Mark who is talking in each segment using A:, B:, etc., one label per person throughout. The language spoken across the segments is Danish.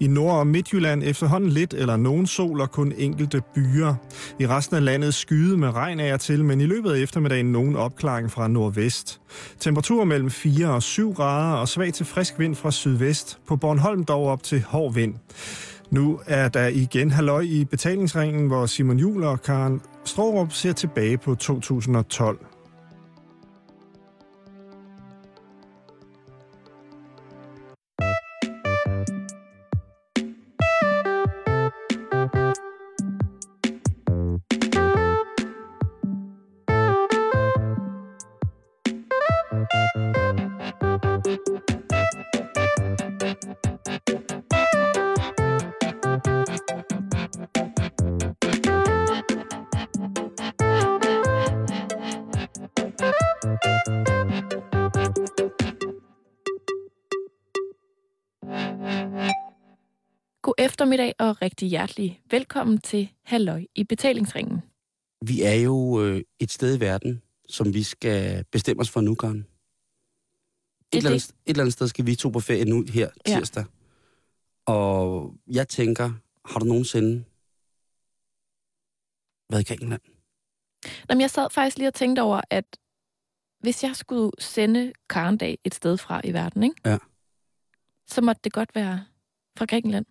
A: I Nord- og Midtjylland efterhånden lidt eller nogen sol og kun enkelte byer. I resten af landet skyde med regn af til, men i løbet af eftermiddagen nogen opklaring fra nordvest. Temperatur mellem 4 og 7 grader og svag til frisk vind fra sydvest. På Bornholm dog op til hård vind. Nu er der igen halløj i betalingsringen, hvor Simon Jul og Karen Strohrup ser tilbage på 2012.
B: eftermiddag og rigtig hjertelig velkommen til Halløj i betalingsringen.
C: Vi er jo øh, et sted i verden, som vi skal bestemme os for nu, Karen. Et,
B: Det er
C: eller andet, et eller andet sted skal vi to på ferie nu her
B: Ja.
C: tirsdag. Og jeg tænker, har du nogensinde været i Grækenland?
B: Nå, men jeg sad faktisk lige og tænkte over, at hvis jeg skulle sende Karendag et sted fra i verden, ikke?
C: Ja.
B: så måtte det godt være fra Grækenland.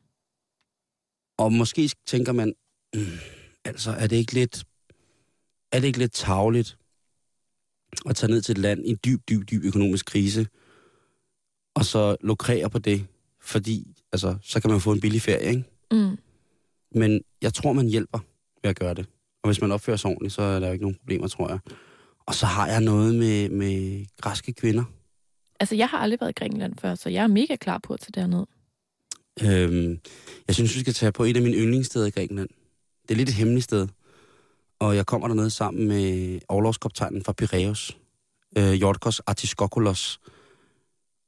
C: Og måske tænker man, mm, altså er det ikke lidt, er det ikke lidt tavligt at tage ned til et land i en dyb, dyb, dyb økonomisk krise, og så lukrere på det, fordi altså, så kan man få en billig ferie, ikke?
B: Mm.
C: Men jeg tror, man hjælper ved at gøre det. Og hvis man opfører sig ordentligt, så er der jo ikke nogen problemer, tror jeg. Og så har jeg noget med, med græske kvinder.
B: Altså, jeg har aldrig været i Grækenland før, så jeg er mega klar på at tage derned.
C: Øhm, jeg synes, vi skal tage på et af mine yndlingssteder i Grækenland. Det er lidt et hemmeligt sted. Og jeg kommer dernede sammen med overlovskoptegnen fra Piraeus, øh, Jorkos Artiskokoulos.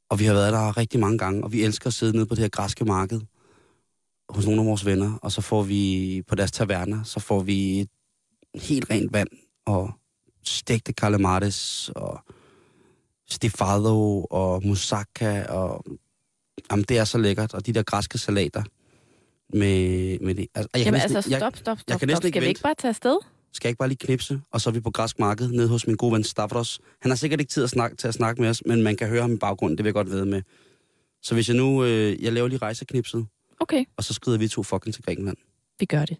C: Og vi har været der rigtig mange gange, og vi elsker at sidde nede på det her græske marked hos nogle af vores venner, og så får vi på deres taverner, så får vi et helt rent vand, og stegte calamares, og stifado, og moussaka, og jamen, det er så lækkert, og de der græske salater med, med det. Altså, jeg
B: Jamen
C: næsten-
B: altså,
C: jeg-
B: stop, stop,
C: jeg
B: stop,
C: kan
B: stop.
C: næsten ikke
B: Skal vi ikke bare tage afsted?
C: skal jeg ikke bare lige knipse, og så er vi på græsk marked nede hos min gode ven Stavros. Han har sikkert ikke tid at snakke, til at snakke med os, men man kan høre ham i baggrunden, det vil jeg godt ved med. Så hvis jeg nu, øh, jeg laver lige rejseknipset,
B: Okay,
C: og så skrider vi to fucking til Grækenland.
B: vi gør det.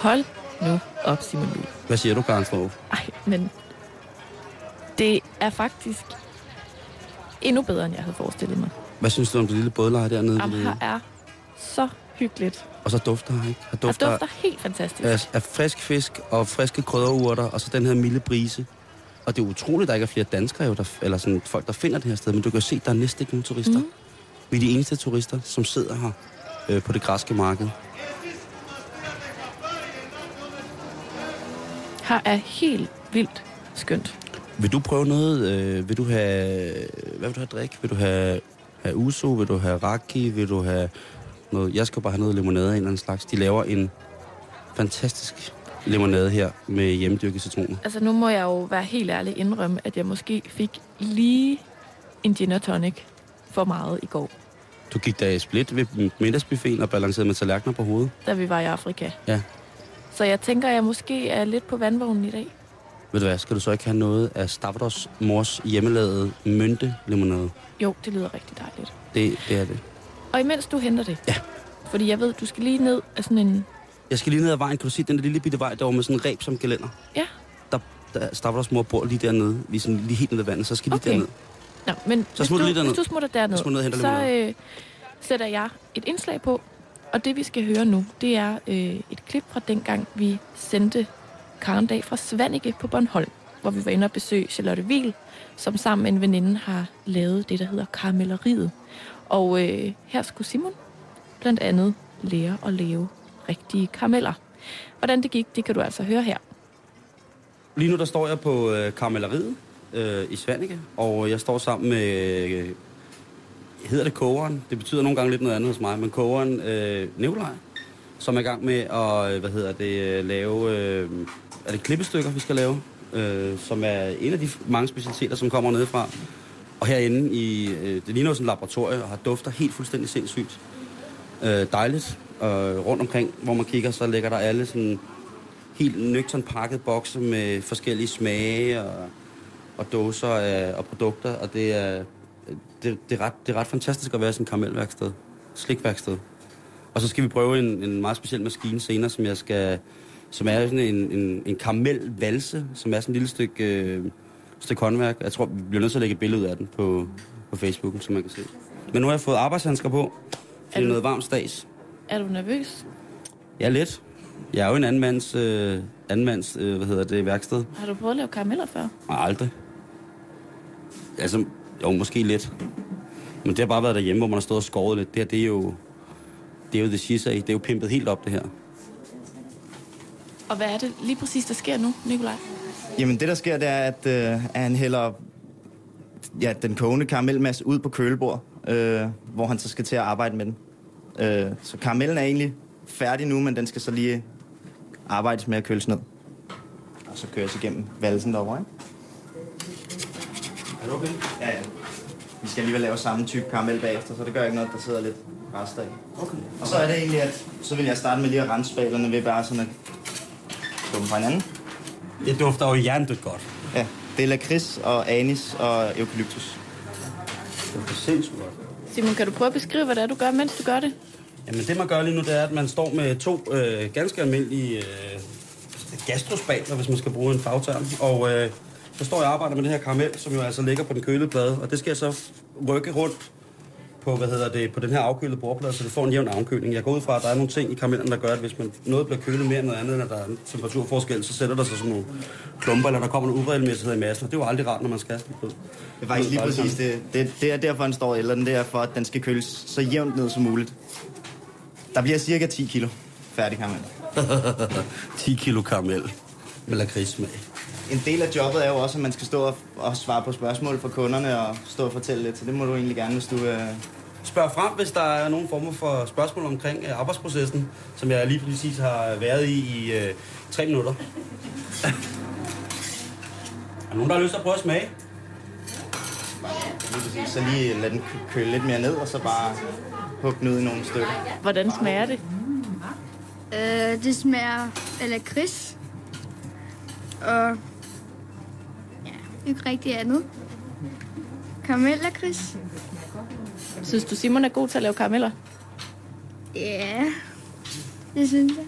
B: Hold nu op, Simon Juhl.
C: Hvad siger du, Karen Strup?
B: Ej, men det er faktisk endnu bedre, end jeg havde forestillet mig.
C: Hvad synes du om det lille bådleje dernede?
B: Jamen, her er så hyggeligt.
C: Og så dufter her, ikke? Her dufter,
B: dufter helt fantastisk.
C: af, af frisk fisk og friske krydderurter, og så den her milde brise. Og det er utroligt, at der ikke er flere danskere, jo, der, eller sådan folk, der finder det her sted. Men du kan se, at der er næsten ikke nogen turister. Mm. Vi er de eneste turister, som sidder her øh, på det græske marked.
B: Her er helt vildt skønt.
C: Vil du prøve noget? Øh, vil du have... Hvad vil du have at drikke? Vil du have, have uso? Vil du have raki? Vil du have noget... Jeg skal bare have noget limonade af en eller anden slags. De laver en fantastisk limonade her med hjemmedyrkede citroner.
B: Altså, nu må jeg jo være helt ærlig indrømme, at jeg måske fik lige en gin og tonic for meget i går,
C: Du gik da i split ved middagsbuffeten og balancerede med tallerkener på hovedet.
B: da vi var i Afrika.
C: Ja.
B: Så jeg tænker, at jeg måske er lidt på vandvognen i dag.
C: Ved du hvad, skal du så ikke have noget af Stavros mors hjemmelavede mynte limonade?
B: Jo, det lyder rigtig dejligt.
C: Det, det er det.
B: Og imens du henter det.
C: Ja.
B: Fordi jeg ved, du skal lige ned af sådan en...
C: Jeg skal lige ned ad vejen. Kan du se den der lille bitte vej derovre med sådan en reb som gelænder?
B: Ja.
C: Der, der Stavros mor bor lige dernede. Er sådan lige helt ned ad vandet, så skal
B: Okay.
C: lige derned.
B: Nå, men hvis
C: smutter
B: du,
C: lige derned.
B: hvis du smutter derned,
C: smutter ned
B: så øh, sætter jeg et indslag på. Og det, vi skal høre nu, det er øh, et klip fra dengang, vi sendte Karendag fra Svanike på Bornholm, hvor vi var inde og besøge Charlotte Vil, som sammen med en veninde har lavet det, der hedder karamelleriet. Og øh, her skulle Simon blandt andet lære at lave rigtige karameller. Hvordan det gik, det kan du altså høre her.
C: Lige nu der står jeg på øh, karamelleriet øh, i Svanike, og jeg står sammen med, øh, hedder det kogeren? Det betyder nogle gange lidt noget andet hos mig, men kogeren øh, Nikolaj, som er i gang med at, øh, hvad hedder det, øh, lave, øh, er det klippestykker, vi skal lave? øh, som er en af de mange specialiteter, som kommer nedefra. Og herinde i, øh, det ligner jo sådan et laboratorium, og har dufter helt fuldstændig sindssygt. Øh, dejligt. Og rundt omkring, hvor man kigger, så ligger der alle sådan helt nøgtern pakket bokse med forskellige smage og, og dåser af, og produkter, og det er, det, det, er ret, det er ret fantastisk at være sådan et karamelværksted, slikværksted. Og så skal vi prøve en, en meget speciel maskine senere, som jeg skal, som er sådan en, en, en karamelvalse, som er sådan et lille stykke, øh, stykke håndværk. Jeg tror, vi bliver nødt til at lægge et billede af den på, på Facebook, som man kan se. Men nu har jeg fået arbejdshandsker på. Det er
B: du-
C: noget varmt stads.
B: Er du nervøs?
C: Ja, lidt. Jeg er jo en anden mands, øh, anden mands øh, hvad hedder det, værksted.
B: Har du prøvet at lave karameller før?
C: Nej, aldrig. Altså, jo, måske lidt. Men det har bare været derhjemme, hvor man har stået og skåret lidt. Det her, det er jo... Det er jo det sidste Det er jo pimpet helt op, det her.
B: Og hvad er det lige præcis, der sker nu, Nikolaj?
D: Jamen det, der sker, det er, at, øh, at han hælder ja, den kogende karamelmasse ud på kølebord, øh, hvor han så skal til at arbejde med den. Øh, så karamellen er egentlig færdig nu, men den skal så lige arbejdes med at køles ned. Og så køres igennem valsen derovre, ikke?
C: Er du okay?
D: Ja, ja. Vi skal alligevel lave samme type karamel bagefter, så det gør ikke noget, der sidder lidt rester i.
C: Okay.
D: Og så er det egentlig, at så vil jeg starte med lige at rense spalerne ved bare sådan at skubbe fra hinanden.
C: Det dufter jo hjernedødt godt.
D: Ja, det er lakrids og anis og eukalyptus.
C: Det dufter sindssygt godt.
B: Simon, kan du prøve at beskrive, hvad det er, du gør, mens du gør det?
C: Jamen det man gør lige nu, det er, at man står med to øh, ganske almindelige øh, gastrospatler, hvis man skal bruge en fagterm. Og øh, så står jeg og arbejder med det her karamel, som jo altså ligger på den kølede plade. Og det skal jeg så rykke rundt på, hvad hedder det, på den her afkølede bordplade, så det får en jævn afkøling. Jeg går ud fra, at der er nogle ting i karamellen, der gør, at hvis man noget bliver kølet mere end noget andet, end at der er en temperaturforskel, så sætter der sig sådan nogle klumper, eller der kommer nogle uregelmæssigheder i massen. Og det er jo aldrig rart, når man skal.
D: Det er faktisk lige præcis det. Det, det er derfor, den står eller den der for, at den skal køles så jævnt ned som muligt. Der bliver cirka 10 kilo færdig karamel.
C: 10 kilo karamel med lakridssmag.
D: En del af jobbet er jo også, at man skal stå og, og svare på spørgsmål fra kunderne og stå og fortælle lidt, så det må du egentlig gerne, hvis du... Øh...
C: Spørg frem, hvis der er nogen former for spørgsmål omkring øh, arbejdsprocessen, som jeg lige præcis har været i i øh, tre minutter. er der nogen, der har lyst til at prøve at smage?
D: Lige præcis, så lige lad den kø- køle lidt mere ned, og så bare hugge den ud i nogle stykker.
B: Hvordan smager det?
E: Øh, det smager af lakrids. Og ikke rigtig andet. Karamellakrids.
B: Synes du, Simon er god til at lave karameller?
E: Ja, det synes jeg.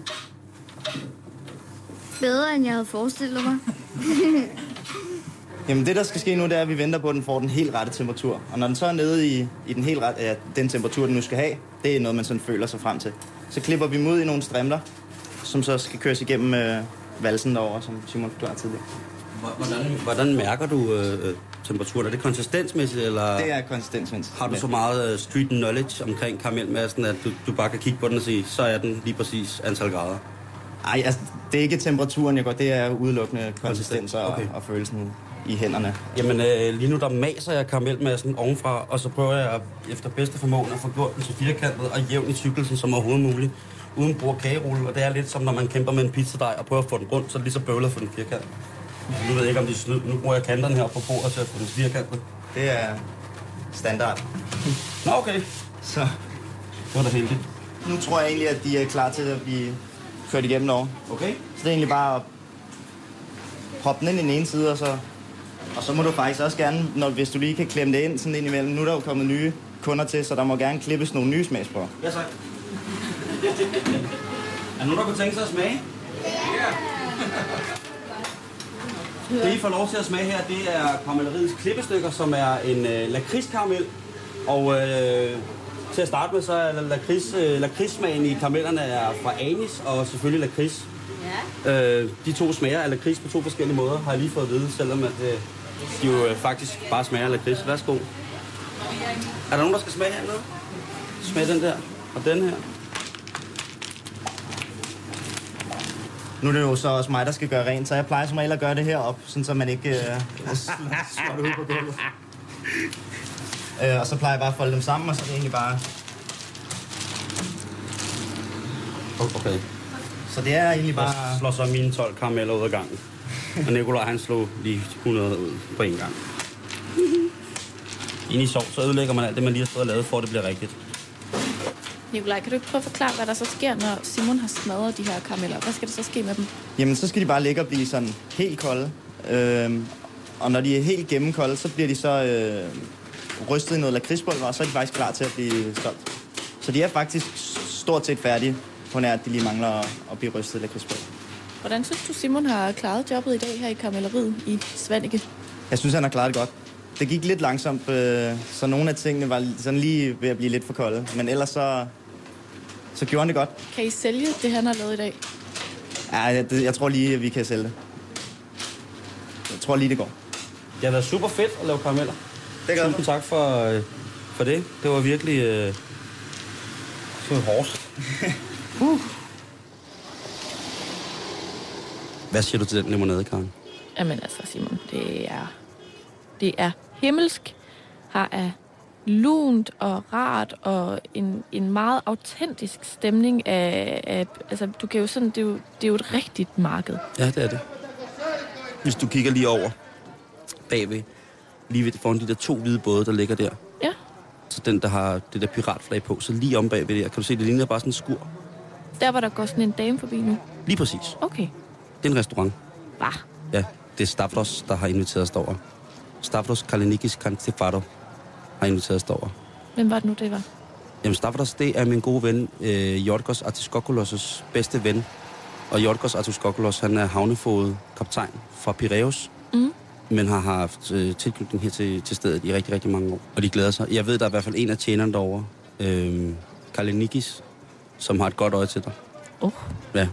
E: Bedre, end jeg havde forestillet mig.
D: Jamen det, der skal ske nu, det er, at vi venter på, at den får den helt rette temperatur. Og når den så er nede i, i den helt rette, ja, den temperatur, den nu skal have, det er noget, man sådan føler sig frem til. Så klipper vi dem ud i nogle strimler, som så skal køres igennem øh, valsen derovre, som Simon forklarede tidligere.
C: Hvordan, hvordan mærker du øh, øh, temperaturen? Er det konsistensmæssigt, eller
D: Det er konsistensmæssigt.
C: har du så meget øh, street knowledge omkring karamelmassen, at du, du bare kan kigge på den og sige, så er den lige præcis antal grader?
D: Ej, altså, det er ikke temperaturen, jeg går. Det er udelukkende konsistens og,
C: Okay.
D: og følelsen i hænderne.
C: Jamen, øh, lige nu der maser jeg karamelmassen ovenfra, og så prøver jeg efter bedste formåen at få gjort den så firkantet og jævn i tykkelsen som overhovedet muligt, uden brug kagerulle. Og det er lidt som, når man kæmper med en pizzadej og prøver at få den rundt, så er det lige så bøvlet at få den firkantet. Nu ved jeg ikke, om de snyd. Nu bruger jeg kanterne her på bordet til at få den firkantet.
D: Det er standard.
C: Nå, okay.
D: Så
C: Det var da heldigt.
D: nu tror jeg egentlig, at de er klar til at blive kørt igennem over.
C: Okay.
D: Så det er egentlig bare at proppe den ind i den ene side, og så, og så må du faktisk også gerne, når, hvis du lige kan klemme det ind sådan ind imellem. Nu er der jo kommet nye kunder til, så der må gerne klippes nogle nye smagsprøver.
C: Ja, tak. er nogen, der kunne tænke sig at smage? Ja. Det, I får lov til at smage her, det er karamelleriets klippestykker, som er en øh, lakridskaramel. Og øh, til at starte med, så er lakrids, øh, lakridssmagen i karamellerne er fra anis og selvfølgelig lakrids. Ja. Øh, de to smager af lakrids på to forskellige måder, har jeg lige fået at vide, selvom at, øh, de jo øh, faktisk bare smager af lakrids. Værsgo. Er der nogen, der skal smage hernede? Smag den der og den her.
D: Nu er det jo så også mig, der skal gøre rent, så jeg plejer som regel at gøre det herop, sådan så man ikke øh, slår det ud på gulvet. Øh, og så plejer jeg bare at folde dem sammen, og så er det egentlig bare...
C: Okay.
D: Så det er egentlig
C: Bare
D: bare...
C: slår så mine 12 karameller ud af gangen. Og Nikolaj, han slog lige 100 ud på en gang. Ind i sov, så ødelægger man alt det, man lige har stået og lavet, for at det bliver rigtigt.
B: Nikolaj, kan du ikke prøve at forklare, hvad der så sker, når Simon har smadret de her karameller? Hvad skal der så ske med dem?
D: Jamen, så skal de bare ligge og blive sådan helt kolde. Øhm, og når de er helt gennemkolde, så bliver de så øh, rystet i noget lakridspulver, og så er de faktisk klar til at blive stolt. Så de er faktisk stort set færdige, på nær at de lige mangler at, at blive rystet i lakridspulver.
B: Hvordan synes du, Simon har klaret jobbet i dag her i karamelleriet i Svanike?
D: Jeg synes, han har klaret det godt. Det gik lidt langsomt, øh, så nogle af tingene var sådan lige ved at blive lidt for kolde. Men ellers så, så gjorde han det godt.
B: Kan I sælge det, han har lavet i dag?
D: Ja, jeg, det, jeg tror lige, at vi kan sælge det. Jeg tror lige, det går.
C: Det har været super fedt at lave karameller.
D: Det gør
C: Tusind tak for, øh, for det. Det var virkelig... Øh, det var hårdt. uh. Hvad siger du til den limonade, Karen?
B: Jamen altså, Simon, det er, det er himmelsk. Har er lunt og rart og en, en meget autentisk stemning af, af altså du kan jo sådan, det er jo, det er jo et rigtigt marked.
C: Ja, det er det. Hvis du kigger lige over bagved, lige ved foran de der to hvide både, der ligger der.
B: Ja,
C: Så den, der har det der piratflag på, så lige om bagved der, kan du se, det ligner bare sådan en skur.
B: der var der går sådan en dame forbi nu.
C: Lige præcis.
B: Okay,
C: Det er en restaurant.
B: bare.
C: Ja, det er Stavros, der har inviteret os derover. Stavros Kalinikis Kantefado har inviteret os derover.
B: Hvem var det nu, det var?
C: Jamen Stavros, det er min gode ven, øh, Jorgos Artiskokoulos' bedste ven. Og Jorgos Artiskokoulos, han er havnefod kaptajn fra Piraeus,
B: Mm.
C: men har haft øh, tilknytning her til, til stedet i rigtig, rigtig mange år. Og de glæder sig. Jeg ved, der er i hvert fald en af tjenerne derovre, øh, Kalinikis, som har et godt øje til dig.
B: Oh,
C: Ja,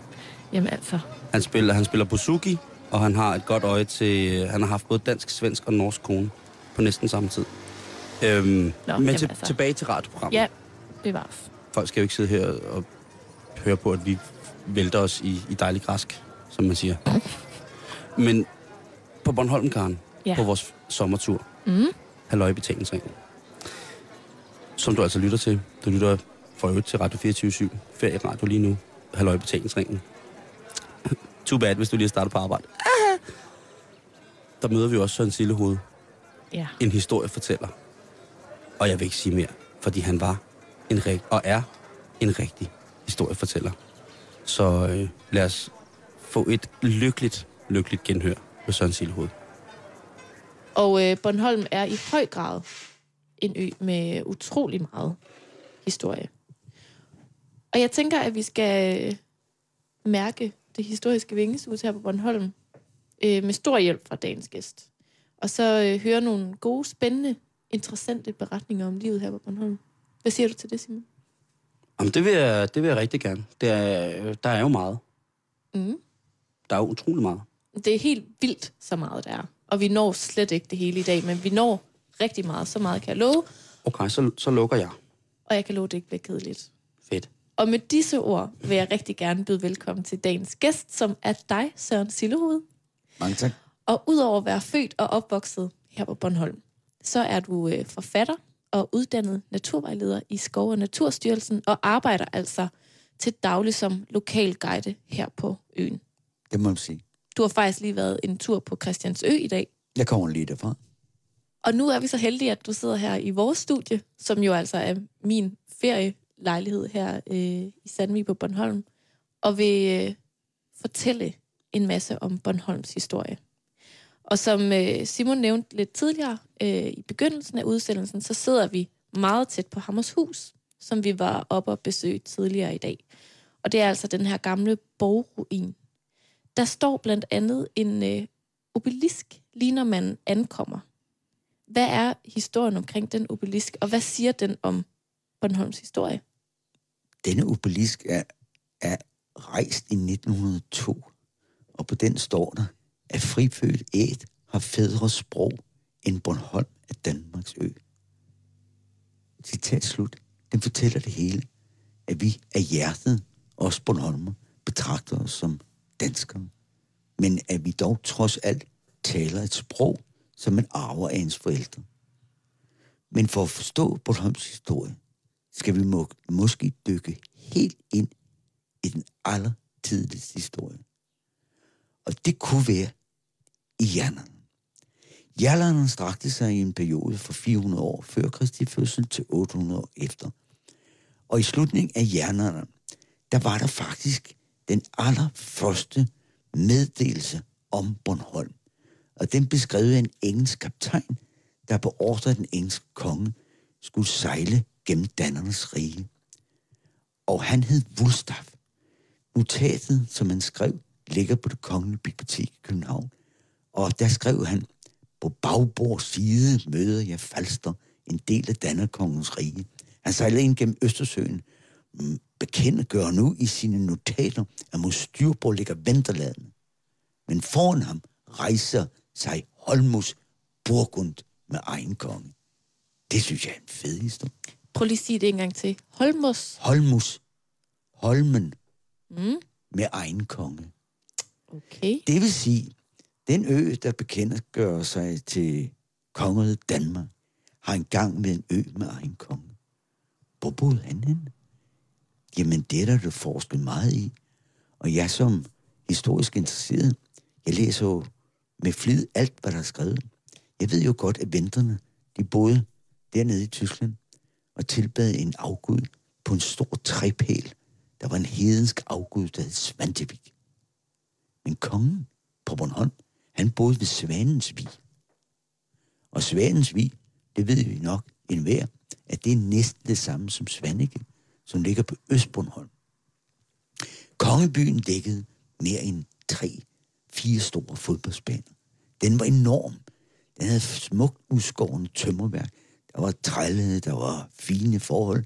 B: jamen altså.
C: han spiller, han spiller Buzuki, og han har et godt øje til... øh, Han har haft både dansk, svensk og norsk kone på næsten samme tid. Øhm,
B: Nå,
C: men til,
B: altså.
C: tilbage til radioprogrammet.
B: Ja, bevares.
C: Folk skal jo ikke sidde her og høre på, at vi vælter os i, i dejlig græsk, som man siger. Men på Bornholm, Karen,
B: Ja.
C: på vores sommertur,
B: Mm.
C: Halløj Betalingsringen, som du altså lytter til. Du lytter for øvrigt til Radio 24 Radio lige nu. Halløj Betalingsringen. Too bad, hvis du lige har startet på arbejde. Der møder vi også Søren Sillehoved,
B: Ja.
C: en historiefortæller. Og jeg vil ikke sige mere, fordi han var en rig- og er en rigtig historiefortæller. Så øh, lad os få et lykkeligt, lykkeligt genhør med Søren Silhoved.
B: Og øh, Bornholm er i høj grad en ø med utrolig meget historie. Og jeg tænker, at vi skal øh, mærke det historiske vingesus her på Bornholm øh, med stor hjælp fra dagens gæst. Og så øh, høre nogle gode, spændende, interessante beretninger om livet her på Bornholm. Hvad siger du til det, Simon?
C: Jamen, det vil jeg, det vil jeg rigtig gerne. Det er, der er jo meget.
B: Mm.
C: Der er jo utrolig meget.
B: Det er helt vildt, så meget der er. Og vi når slet ikke det hele i dag, men vi når rigtig meget. Så meget kan jeg love,
C: Okay, så, så lukker jeg.
B: og jeg kan love, at det ikke bliver kedeligt.
C: Fedt.
B: Og med disse ord vil jeg rigtig gerne byde velkommen til dagens gæst, som er dig, Søren Sillehoved.
F: Mange tak.
B: Og udover at være født og opvokset her på Bornholm, så er du øh, forfatter og uddannet naturvejleder i Skov- og Naturstyrelsen, og arbejder altså til daglig som lokalguide her på øen.
F: Det må man sige.
B: Du har faktisk lige været en tur på Christiansø i dag,
F: Jeg kommer lige derfra.
B: og nu er vi så heldige, at du sidder her i vores studie, som jo altså er min ferielejlighed her øh, i Sandvig på Bornholm, og vil øh, fortælle en masse om Bornholms historie. Og som øh, Simon nævnte lidt tidligere øh, i begyndelsen af udsendelsen, så sidder vi meget tæt på Hammershus, som vi var oppe og besøge tidligere i dag. Og det er altså den her gamle borgruin. Der står blandt andet en øh, obelisk, lige når man ankommer. Hvad er historien omkring den obelisk, og hvad siger den om Bornholms historie?
F: Denne obelisk er, er rejst i 1902, og på den står der, at frifødt æt har fædre sprog end Bornholm af Danmarks ø. Citat slut. Den fortæller det hele, at vi af hjertet, os Bornholmer, betragter os som danskere. Men at vi dog trods alt taler et sprog, som man arver af ens forældre. Men for at forstå Bornholms historie, skal vi må, måske dykke helt ind i den allertidligste historie. Og det kunne være i jernalderen. Jernalderen strakte sig i en periode fra 400 år før Kristi fødsel til 800 år efter. Og i slutningen af jernalderen, der var der faktisk den allerførste meddelelse om Bornholm. Og den beskrev en engelsk kaptajn, der på ordre af den engelske konge skulle sejle gennem Dannernes rige. Og han hed Wulstaff. Notatet, som han skrev, ligger på det kongelige bibliotek i København. Og der skrev han, på bagbord side møder jeg Falster, en del af Dannerkongens rige. Han sejlede ind gennem Østersøen, gør nu i sine notater, at mod styrbord ligger Venterladen. Men foran ham rejser sig Holmus Burgund med egen konge. Det synes jeg er en fed historie.
B: Prøv lige at sige det en gang til. Holmus.
F: Holmus. Holmen. Mm. Med egen konge.
B: Okay.
F: Det vil sige, den ø, der bekendtgør sig til kongeriget Danmark, har engang med en ø med egen konge. Hvor boede han henne? Jamen, det er der, der forsket meget i. Og jeg som historisk interesseret, jeg læser jo med flid alt, hvad der er skrevet. Jeg ved jo godt, at venterne, de boede dernede i Tyskland og tilbad en afgud på en stor træpæl. Der var en hedensk afgud, der hed Svantevik. Men kongen på Bornholm, han boede ved Svanensvig. Og Svanensvig, det ved vi nok enhver, at det er næsten det samme som Svanike, som ligger på Østbornholm. Kongebyen dækkede mere end tre, fire store fodboldsbaner. Den var enorm. Den havde smukt udskårende tømmerværk. Der var trællede, der var fine forhold.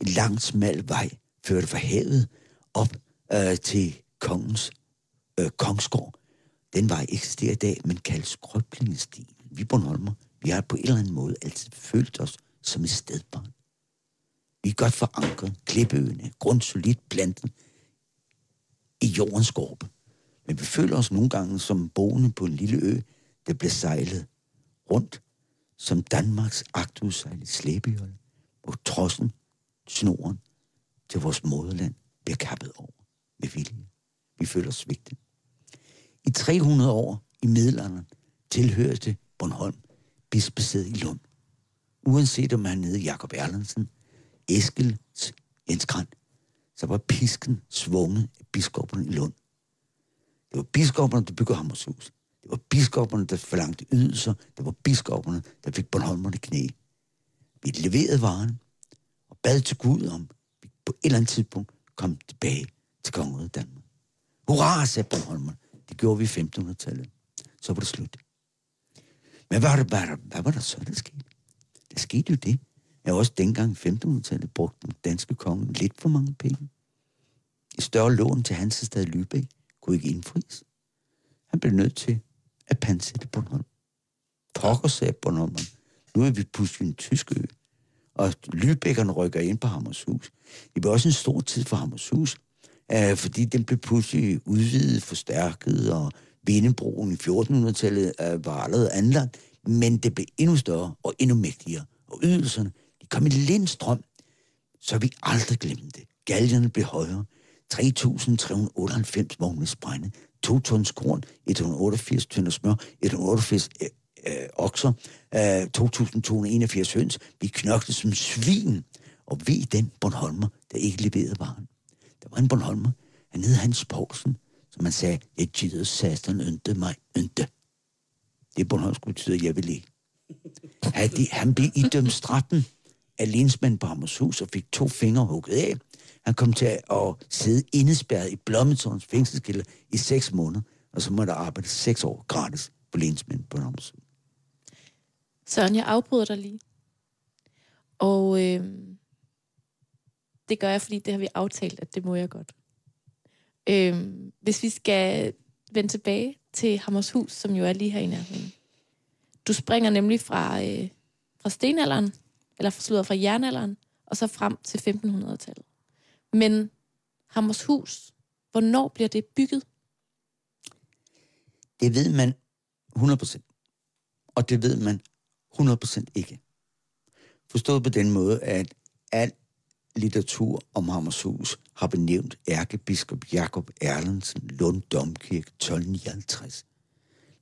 F: En lang, smal vej førte fra havet op øh, til kongens øh, kongsgård. Den vej eksisterer i dag, men kaldes krøblingestien. Vi Bornholmer, vi har på en eller anden måde altid følt os som et stedbarn. Vi er godt forankret, klippeøerne, grundsolidt plantet i jordens skorpe. Men vi føler os nogle gange som boende på en lille ø, der bliver sejlet rundt som Danmarks agtudsejlet slæbejolle, hvor trossen, snoren til vores moderland bliver kappet over med vilje. Vi føler os svigtet. I 300 år i middelalderen tilhørte Bornholm bispesæde i Lund. Uanset om han hed Jakob Erlandsen, Eskil Jens Grand, så var pisken svunget af biskopperne i Lund. Det var biskopperne, der byggede Hammershus. Det var biskopperne, der forlangte ydelser. Det var biskopperne, der fik Bornholmerne knæ. Vi leverede varen og bad til Gud om, vi på et eller andet tidspunkt kom tilbage til kongeriget Danmark. Hurra, sagde Bornholmerne. Det gjorde vi i 1500-tallet. Så var det slut. Men hvad var, det, hvad, var hvad var der så, der skete? Der skete jo det, at også dengang i 1500-tallet brugte den danske konge lidt for mange penge. Et større lån til Hansestad Lübeck kunne ikke indfries. Han blev nødt til at pansætte Bornholm. Pokker sagde Bornholm. Nu er vi pludselig en tysk ø. Og Lübeckerne rykker ind på Hammershus. Det blev også en stor tid for Hammershus, øh, fordi den blev pludselig udvidet, forstærket, og Vindebroen i 1400-tallet øh, var allerede anlagt, men det blev endnu større og endnu mægtigere. Og ydelserne, de kom i lindstrøm, så vi aldrig glemte det. Galgerne blev højere. 3.398 vogne sprænde, 2 tons korn, 188 tønder smør, 188 øh, øh, okser, øh, 2.281 høns. Vi knokte som svin, og vi den Bornholmer, der ikke leverede varen. Der var en Bornholmer, han hed Hans Poulsen, som man sagde, jeg gider satan ønte mig ønte. Det Bornholmsk betyder, jeg vil ikke. Han, han blev idømt straffen af lensmand på Hammershus og fik to fingre hugget af. Han kom til at sidde indespærret i Blommetårns fængselskælder i seks måneder, og så måtte der arbejde seks år gratis på lensmænd på Hammershus.
B: Søren, jeg afbryder dig lige. Og øh, det gør jeg, fordi det har vi aftalt, at det må jeg godt. Øhm, hvis vi skal vende tilbage til Hammershus, som jo er lige her i nærheden. Du springer nemlig fra, øh, fra stenalderen, eller slutter fra jernalderen, og så frem til 1500-tallet. Men Hammershus, hvornår bliver det bygget?
F: Det ved man 100%. Og det ved man 100% ikke. Forstået på den måde, at alt litteratur om Hammershus har benævnt ærkebiskop Jakob Erlandsen Lund Domkirke 1259.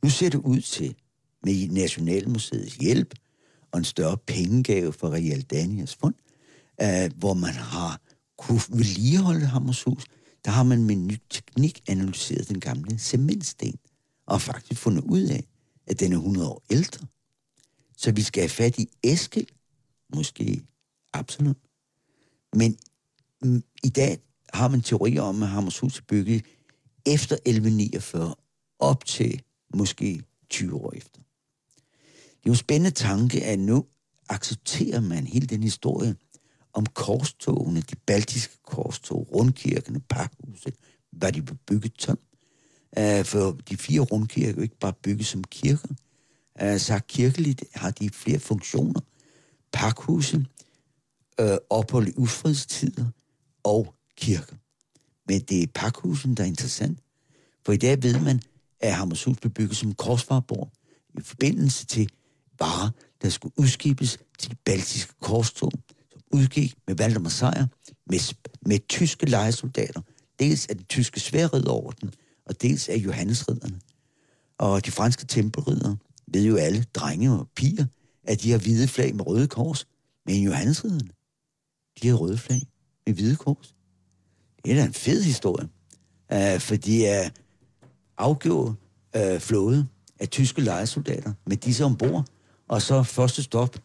F: Nu ser det ud til, med Nationalmuseets hjælp og en større pengegave fra Real Danias fond, uh, øh, hvor man har kunne vedligeholde Hammershus, der har man med ny teknik analyseret den gamle cementsten, og faktisk fundet ud af, at den er 100 år ældre. Så vi skal have fat i Eskild, måske absolut. Men mm, i dag har man teorier om, at Hammershus er bygget efter 1149, op til måske 20 år efter. Det er jo en spændende tanke, at nu accepterer man hele den historie om korstogene, de baltiske korstog, rundkirkerne, pakhuset, hvad de blev bygget som. Øh, for de fire rundkirker er jo ikke bare bygget som kirker. Uh, så kirkeligt har de flere funktioner. Pakhuset øh, ophold i ufredstider og kirker. Men det er pakhusen, der er interessant. For i dag ved man, at Hammershus blev bygget som korsfarborg i forbindelse til varer, der skulle udskibes til de baltiske korstog, som udgik med Valdemar Sejr, med, med tyske lejesoldater, dels af den tyske sværridderorden, og dels af Johannesridderne. Og de franske tempelridder ved jo alle, drenge og piger, at de har hvide flag med røde kors, men Johannesridderne, de her røde flag med hvide kors. Det er da en fed historie, uh, fordi de afgjorde afgjort uh, flåde af tyske lejesoldater med disse ombord, og så første stop,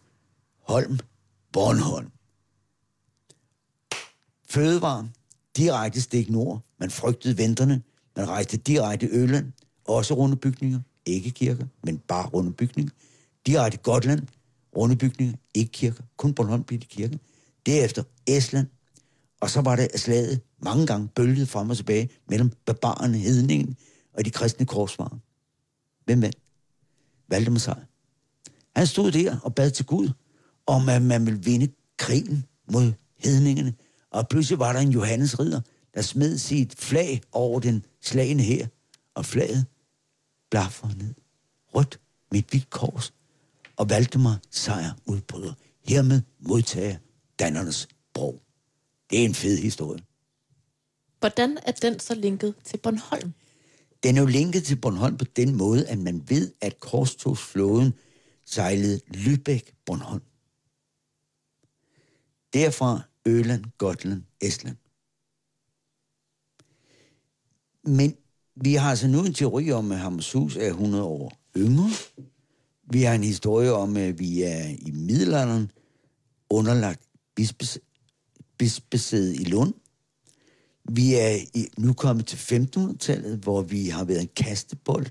F: Holm, Bornholm. Fødevare, direkte stik nord. Man frygtede venterne. Man rejste direkte Øland, også runde bygninger, ikke kirker, men bare runde bygninger. Direkte Gotland, runde bygninger, ikke kirker, kun Bornholm blev det kirker. Derefter Estland, og så var det slaget mange gange bølget frem og tilbage mellem barbarerne, hedningen og de kristne korsfarer. Hvem vandt? Valdemar Sejr. Han stod der og bad til Gud, om at man ville vinde krigen mod hedningerne. Og pludselig var der en Johannes ridder, der smed sit flag over den slagende her, og flaget blaffer ned. Rødt med et hvidt kors, og Valdemar sejr udbryder. Hermed modtager dannernes bro. Det er en fed historie.
B: Hvordan er den så linket til Bornholm?
F: Den er jo linket til Bornholm på den måde, at man ved, at korstogsflåden sejlede Lübeck-Bornholm. Derfra Øland, Gotland, Estland. Men vi har altså nu en teori om, at Hammershus er 100 år yngre. Vi har en historie om, at vi er i middelalderen underlagt bispes, bispesædet i Lund. Vi er i, nu kommet til 1500-tallet, hvor vi har været en kastebold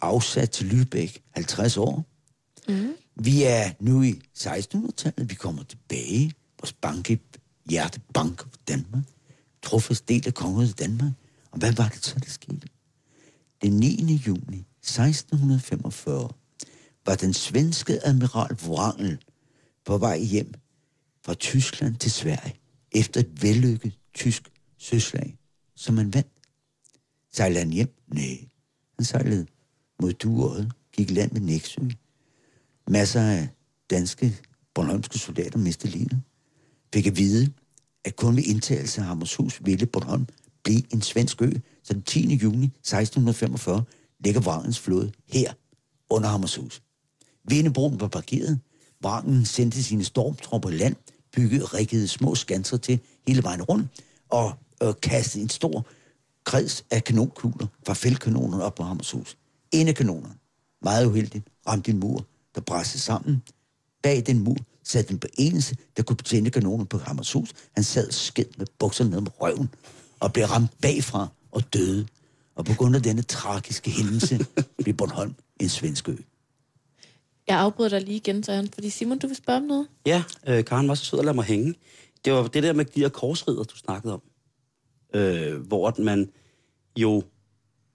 F: afsat til Lübeck 50 år. Mm. Vi er nu i 1600-tallet. Vi kommer tilbage. Vores bank, hjertebank for Danmark. Trofast del af kongeriget Danmark. Og hvad var det så, der skete? Den 9. juni 1645 var den svenske admiral Wrangel på vej hjem fra Tyskland til Sverige efter et vellykket tysk søslag, som man vandt. Sejlede han hjem? Nej. Han sejlede mod Dueøjet, gik land ved Næksø. Masser af danske bornholmske soldater mistede livet. Fik at vide, at kun ved indtagelse af Hammershus ville Bornholm blive en svensk ø, så den 10. juni 1645 ligger Vrangens flåde her under Hammershus. Vindebroen var parkeret. Vrangen sendte sine stormtropper i land, byggede rikkede små skanser til hele vejen rundt, og øh, kastede en stor kreds af kanonkugler fra fældkanonerne op på Hammershus. En af kanonerne, meget uheldigt, ramte en mur, der brændte sammen. Bag den mur sad den på eneste, der kunne betjene kanonen på Hammershus. Han sad skidt med bukserne ned med røven og blev ramt bagfra og døde. Og på grund af denne tragiske hændelse blev Bornholm en svensk ø.
B: Jeg afbryder dig lige igen, Søren, fordi Simon, du vil spørge om noget?
C: Ja, øh, Karen var så sød at lade mig hænge. Det var det der med de her korsridder, du snakkede om. Øh, hvor man jo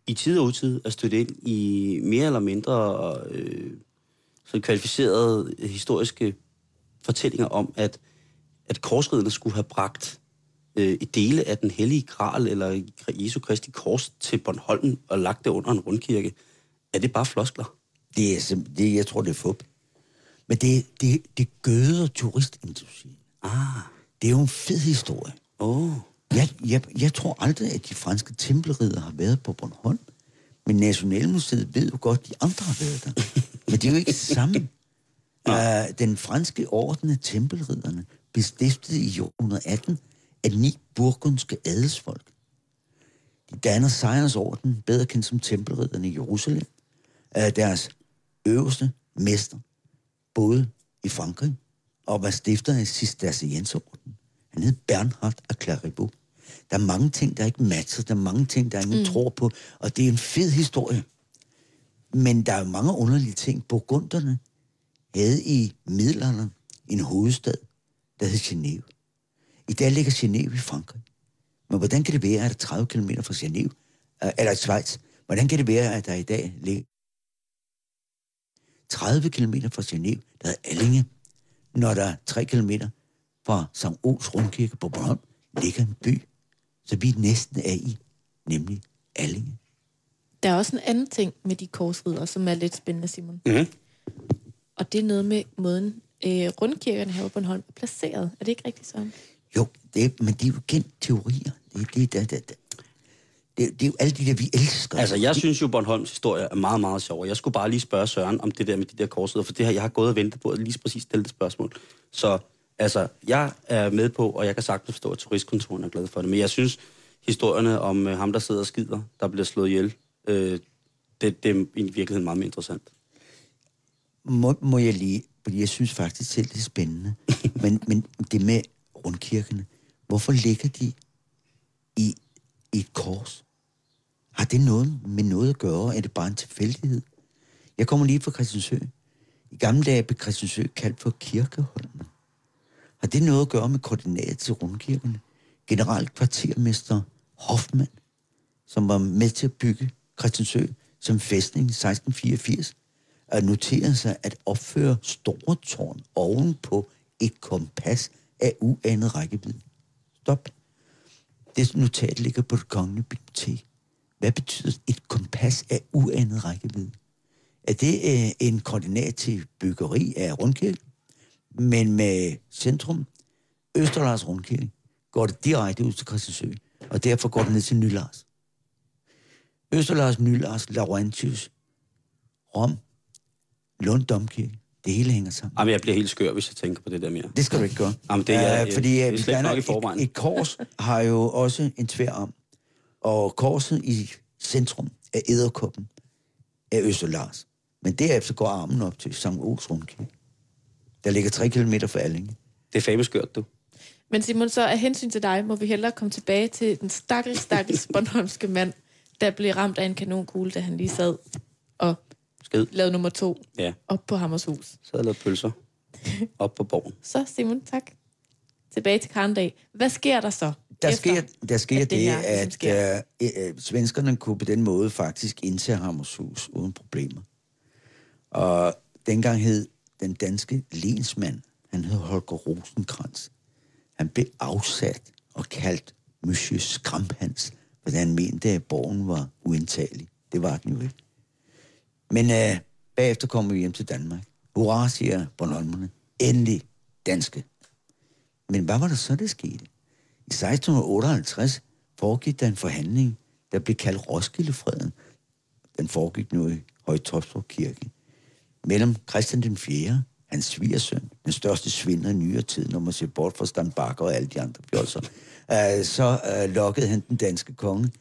C: i tid og utid er stødt ind i mere eller mindre øh, så kvalificerede historiske fortællinger om, at, at korsridderne skulle have bragt øh, et dele af den hellige gral, eller Jesu Kristi kors til Bornholm og lagt det under en rundkirke. Er det bare floskler?
F: Det er det, jeg tror, det er fup. Men det, det, det gøder turistindustrien.
C: Ah,
F: Det er jo en fed historie.
C: Oh.
F: Jeg, jeg, jeg tror aldrig, at de franske tempelridder har været på Bornholm. Men Nationalmuseet ved jo godt, de andre har været der. Men det er jo ikke det samme. Uh, den franske orden af tempelridderne blev stiftet i 1818 af ni burgundske adelsfolk. De danner sejrsorden, bedre kendt som tempelridderne i Jerusalem, af deres øverste mester, både i Frankrig og var stifter af Cistercienserorden. Han hed Bernhard af Clairvaux. Der er mange ting, der ikke matcher. Der er mange ting, der ingen mm. tror på. Og det er en fed historie. Men der er mange underlige ting. Burgunderne havde i middelalderen en hovedstad, der hed Genève. I dag ligger Genève i Frankrig. Men hvordan kan det være, at der 30 km fra Genève, øh, eller Schweiz, hvordan kan det være, at der i dag ligger 30 km fra Genève, der er Allinge, når der er 3 km fra St. Ols Rundkirke på Bornholm, ligger en by, så vi næsten er i, nemlig Allinge.
B: Der er også en anden ting med de korsridder, som er lidt spændende, Simon.
C: Mhm.
B: Og det er noget med måden, øh, rundkirkerne her på Bornholm er placeret. Er det ikke rigtigt sådan?
F: Jo, det er, men det er jo kendt teorier. Det, er- det, det, det, det, det, er jo alt det der, vi elsker.
C: Altså, jeg synes jo, Bornholms historie er meget, meget sjov. Jeg skulle bare lige spørge Søren om det der med de der korsheder, for det her, jeg har gået og ventet på at lige præcis stille det spørgsmål. Så altså, jeg er med på, og jeg kan sagtens forstå, at turistkontoren er glad for det, men jeg synes, historierne om øh, ham, der sidder og skider, der bliver slået ihjel, øh, det, det er i virkeligheden meget mere interessant.
F: må, må jeg lige, fordi jeg synes faktisk selv, det er spændende. men, men det med rundkirkene, hvorfor ligger de i, i et kors? Har det noget med noget at gøre? Er det bare en tilfældighed? Jeg kommer lige fra Christiansø. I gamle dage blev Christiansø kaldt for Kirkeholmen. Har det noget at gøre med koordinat til rundkirkerne? Generalkvartermester Hoffmann, som var med til at bygge Christiansø som fæstning i 1684, at notere sig at opføre store tårn oven på et kompas af uanet rækkevidde. Stop. Det notat ligger på det kongelige bibliotek. Hvad betyder et kompas af uanet rækkevidde? Er det øh, en koordinat til byggeri af rundkirke? Men med centrum, Østerlars Rundkirke, går det direkte ud til Christiansø, og derfor går det ned til Nylars. Østerlars, Nylars, Laurentius, Rom, Lund Domkirke. Det hele hænger sammen.
C: Jamen, jeg bliver helt skør, hvis jeg tænker på det der mere.
F: Det skal du ikke gøre.
C: Jamen, det er-
F: Øh, fordi
C: det er
F: øh, vi
C: slet
F: gerne,
C: nok i forvejen.
F: et, et kors har jo også en tvær om. Og korset i centrum af æderkoppen af Østerlars. Men derefter går armen op til St. Ols Rundkirke. Der ligger 3 km fra Allinge.
C: Det er fabelskørt, skørt, du.
B: Men Simon, så af hensyn til dig, må vi hellere komme tilbage til den stakkels, stakkels Bornholmske mand, der blev ramt af en kanonkugle, da han lige sad og
C: Skid.
B: lavede nummer to
C: Ja,
B: op på Hammershus.
C: så havde lavet pølser op på borgen.
B: Så Simon, tak. Tilbage til Karndag. Hvad sker der så?
F: Der
B: efter,
F: sker, der sker
B: at
F: det,
B: det her ligesom
F: at
B: sker?
F: øh, øh, svenskerne kunne på den måde faktisk indtage Hammershus uden problemer. Og dengang hed den danske lensmand, han hed Holger Rosenkrantz. Han blev afsat og kaldt Monsieur Skramphans, fordi han mente, at borgen var uindtagelig. Det var den jo ikke. Men øh, bagefter kommer vi hjem til Danmark. Hurra, siger Bornholmerne. Endelig danske. Men hvad var der så, der skete? I 1658 foregik der en forhandling, der blev kaldt Roskildefreden. Den foregik nu i Højtopstrup Kirke. Mellem Christian den 4., hans svigersøn, den største svindler i nyere tid, når man ser bort fra Stan Bakker og alle de andre fjolser, øh, så øh, lokkede han den danske konge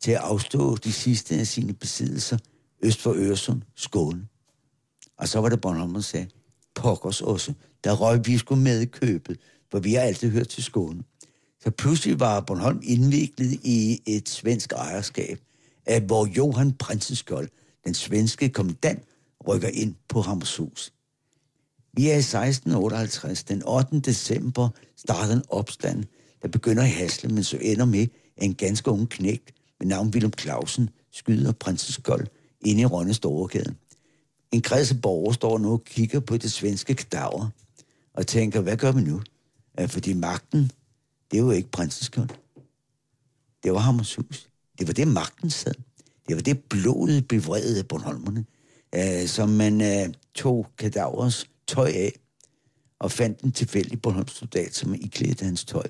F: til at afstå de sidste af sine besiddelser øst for Øresund, Skåne. Og så var det Bornholm, der sagde, pokkers også, der røg vi skulle med i købet, for vi har altid hørt til Skåne. Så pludselig var Bornholm indviklet i et svensk ejerskab, af hvor Johan Prinsenskjold, den svenske kommandant, rykker ind på Hammershus. Vi er i 1658. Den 8. december starter en opstand, der begynder i Hasle, men så ender med, at en ganske ung knægt med navn Willem Clausen skyder Prinsenskjold inde i Rønne Storekæden. En kreds af borgere står nu og kigger på det svenske kadaver og tænker, hvad gør vi nu? Fordi magten, det var ikke Prinsenskjold. Det var Hammershus. Det var det, magten sad. Det var det blodet bevredede Bornholmerne, øh, som man øh, tog kadavers tøj af og fandt en tilfældig Bornholms soldat, som iklædte hans tøj.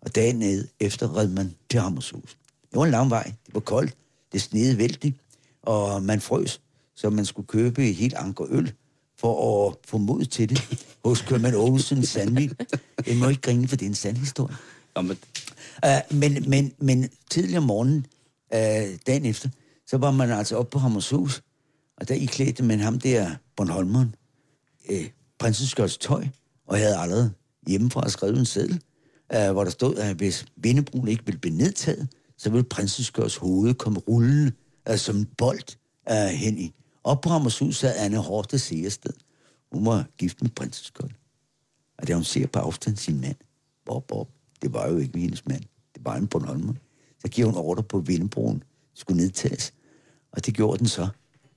F: Og dagen ned efter red man til Hammershus. Det var en lang vej. Det var koldt. Det snede vældigt. og man frøs, så man skulle købe et helt anker øl for at få mod til det hos købmand Olsen Sandvig. Jeg må ikke grine, for det er en sand historie.
C: Nå, men,
F: Uh, men, men, men tidligere om morgenen, uh, dagen efter, så var man altså oppe på Hammershus, og der iklædte man ham der, Bornholmeren, uh, prinsens Skjolds tøj, og jeg havde allerede hjemmefra skrevet en seddel, uh, hvor der stod, at hvis Vindebroen ikke ville blive nedtaget, så ville prinsens Skjolds hoved komme rullende uh, som en bold uh, hen i. Op på Hammershus sad Anne Horte Seersted. Hun var gift med prinsens Skjold. Og da hun ser på afstand sin mand, Bob Bob, det var jo ikke hendes mand, det var en Bornholmer, så giver hun ordre på, at Vindebroen skulle nedtages. Og det gjorde den så,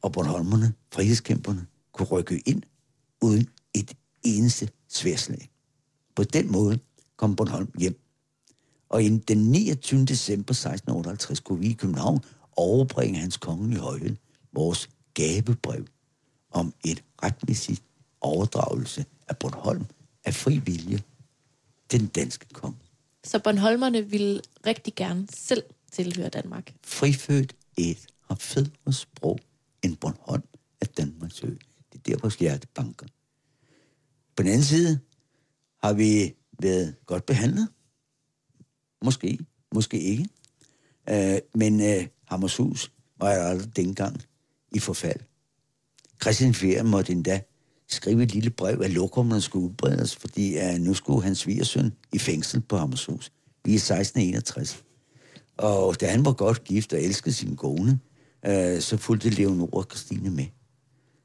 F: og Bornholmerne, frihedskæmperne, kunne rykke ind uden et eneste sværslag. På den måde kom Bornholm hjem. Og den 29. december 1658 kunne vi i København overbringe hans kongelige højhed vores gavebrev om et retmæssigt overdragelse af Bornholm af fri vilje til den danske konge.
B: Så Bornholmerne ville rigtig gerne selv tilhøre Danmark.
F: Frifødt et har federe sprog end Bornholm af Danmarks ø. Det er der, vores hjerte banker. På den anden side har vi været godt behandlet. Måske, måske ikke. Øh, men øh, Hammershus var jo aldrig dengang i forfald. Christian Fjerde måtte endda skrive et lille brev, at lokummerne skulle udbredes, fordi uh, nu skulle hans svigersøn i fængsel på Hammershus. Vi er 1661. Og da han var godt gift og elskede sin kone, uh, så fulgte Leonora og Christine med.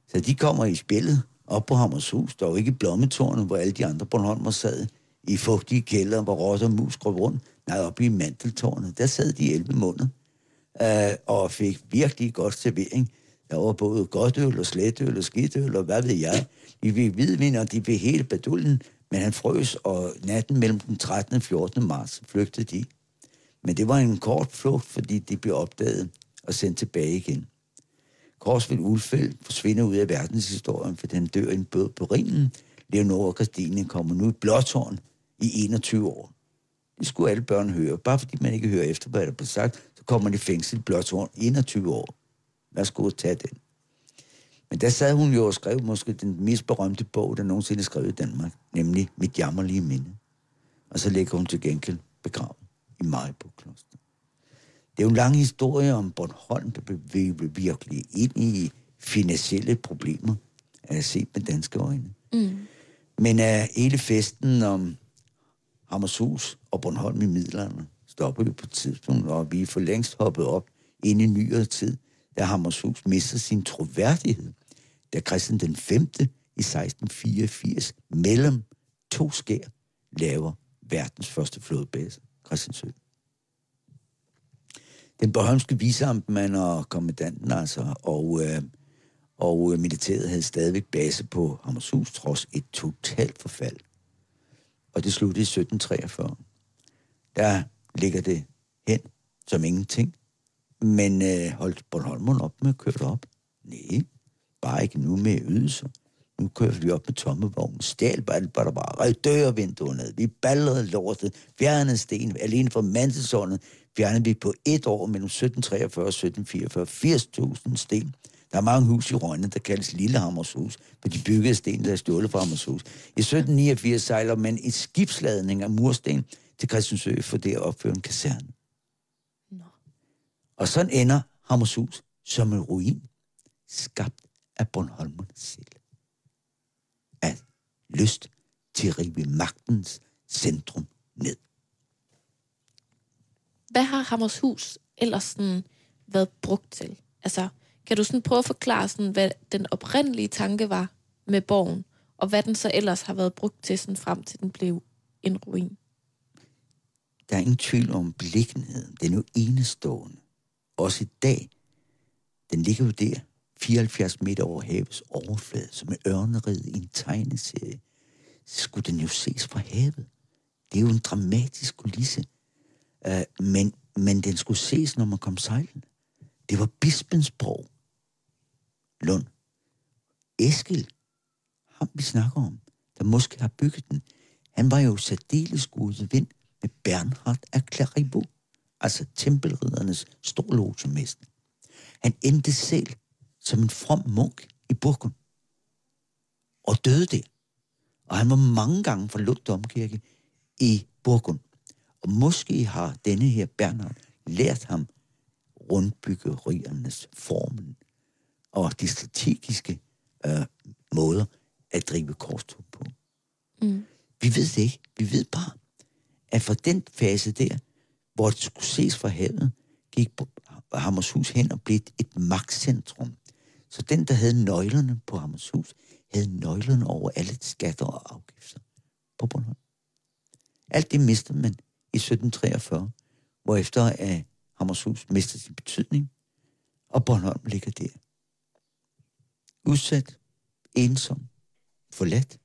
F: Så de kommer i spillet op på Hammershus, der var ikke i blommetårnet, hvor alle de andre Bornholmer sad i fugtige kælder, hvor rotter og mus grøb rundt. Nej, oppe i manteltårnet, der sad de 11 måneder uh, og fik virkelig godt servering. Der var både godt øl og sletøl og skidtøl og hvad ved jeg. De fik hvidvin, og de fik hele badullen, men han frøs, og natten mellem den 13. og 14. marts flygtede de. Men det var en kort flugt, fordi de blev opdaget og sendt tilbage igen. Korsvild Ulfeldt forsvinder ud af verdenshistorien, for den dør en bød på ringen. Leonora Christine kommer nu i blåtårn i 21 år. Det skulle alle børn høre. Bare fordi man ikke hører efter, hvad der blev sagt, så kommer man i fængsel i blåtårn i 21 år. Værsgo at tage den. Men der sad hun jo og skrev måske den mest berømte bog, der nogensinde er skrevet i Danmark, nemlig Mit jammerlige minde. Og så ligger hun til gengæld begravet i Majbo Kloster. Det er jo en lang historie om Bornholm, der bevæger virkelig ind i finansielle problemer, at se med danske øjne.
B: Mm.
F: Men uh, hele festen om Hammershus og Bornholm i middelalderen stopper jo på et tidspunkt, og vi er for længst hoppet op ind i nyere tid, da Hammershus mister sin troværdighed, da Christian den 5. i 1684 mellem to skær laver verdens første flådebase, Christiansø. Den bornholmske viseamtmand og kommandanten altså, og, øh, og øh, militæret havde stadigvæk base på Hammershus, trods et totalt forfald. Og det sluttede i 1743. Der ligger det hen som ingenting. Men øh, holdt Bornholmeren op med at køre op? Nej, bare ikke nu med ydelser. Nu kører vi op med tomme vogne. Stjal bare alt, bare. der var. Rev dørvinduerne. Vi ballede lortet. Fjernede sten. Alene fra mandelsåndet fjernede vi på et år mellem 1743 og 1744 80.000 sten. Der er mange hus i Rønne, der kaldes Lillehammershus, for de byggede sten, der er stjålet fra Hammershus. I 1789 sejler man en skibsladning af mursten til Christiansø for det at opføre en kaserne. Og sådan ender Hammershus som en ruin, skabt af Bornholmerne selv. Af lyst til at rive magtens centrum ned.
B: Hvad har Hammershus ellers sådan været brugt til? Altså, kan du sådan prøve at forklare, sådan, hvad den oprindelige tanke var med borgen, og hvad den så ellers har været brugt til, sådan frem til den blev en ruin?
F: Der er ingen tvivl om beliggenheden. Den er jo enestående. Også i dag. Den ligger jo der, 74 meter over havets overflade, som en ørnerid i en tegneserie. Så skulle den jo ses fra havet. Det er jo en dramatisk kulisse. Uh, men, men den skulle ses, når man kom sejlende. Det var bispens Borg. Lund. Eskil, ham vi snakker om, der måske har bygget den, han var jo særdeles god vind med Bernhard af Clairvaux, altså tempelriddernes storlogemester. Han endte selv som en from munk i Burgund. Og døde der. Og han var mange gange fra Lund Domkirke i Burgund. Og måske har denne her Bernhard lært ham rundbyggeriernes formen og de strategiske øh, måder at drive korstog på.
B: Mm.
F: Vi ved det ikke. Vi ved bare, at fra den fase der, hvor det skulle ses fra havet, gik Hammershus hen og blev et magtcentrum. Så den, der havde nøglerne på Hammershus, havde nøglerne over alle skatter og afgifter på Bornholm. Alt det mistede man i 1743, hvor efter at Hammershus mistede sin betydning, og Bornholm ligger der. Udsat, ensom, forladt.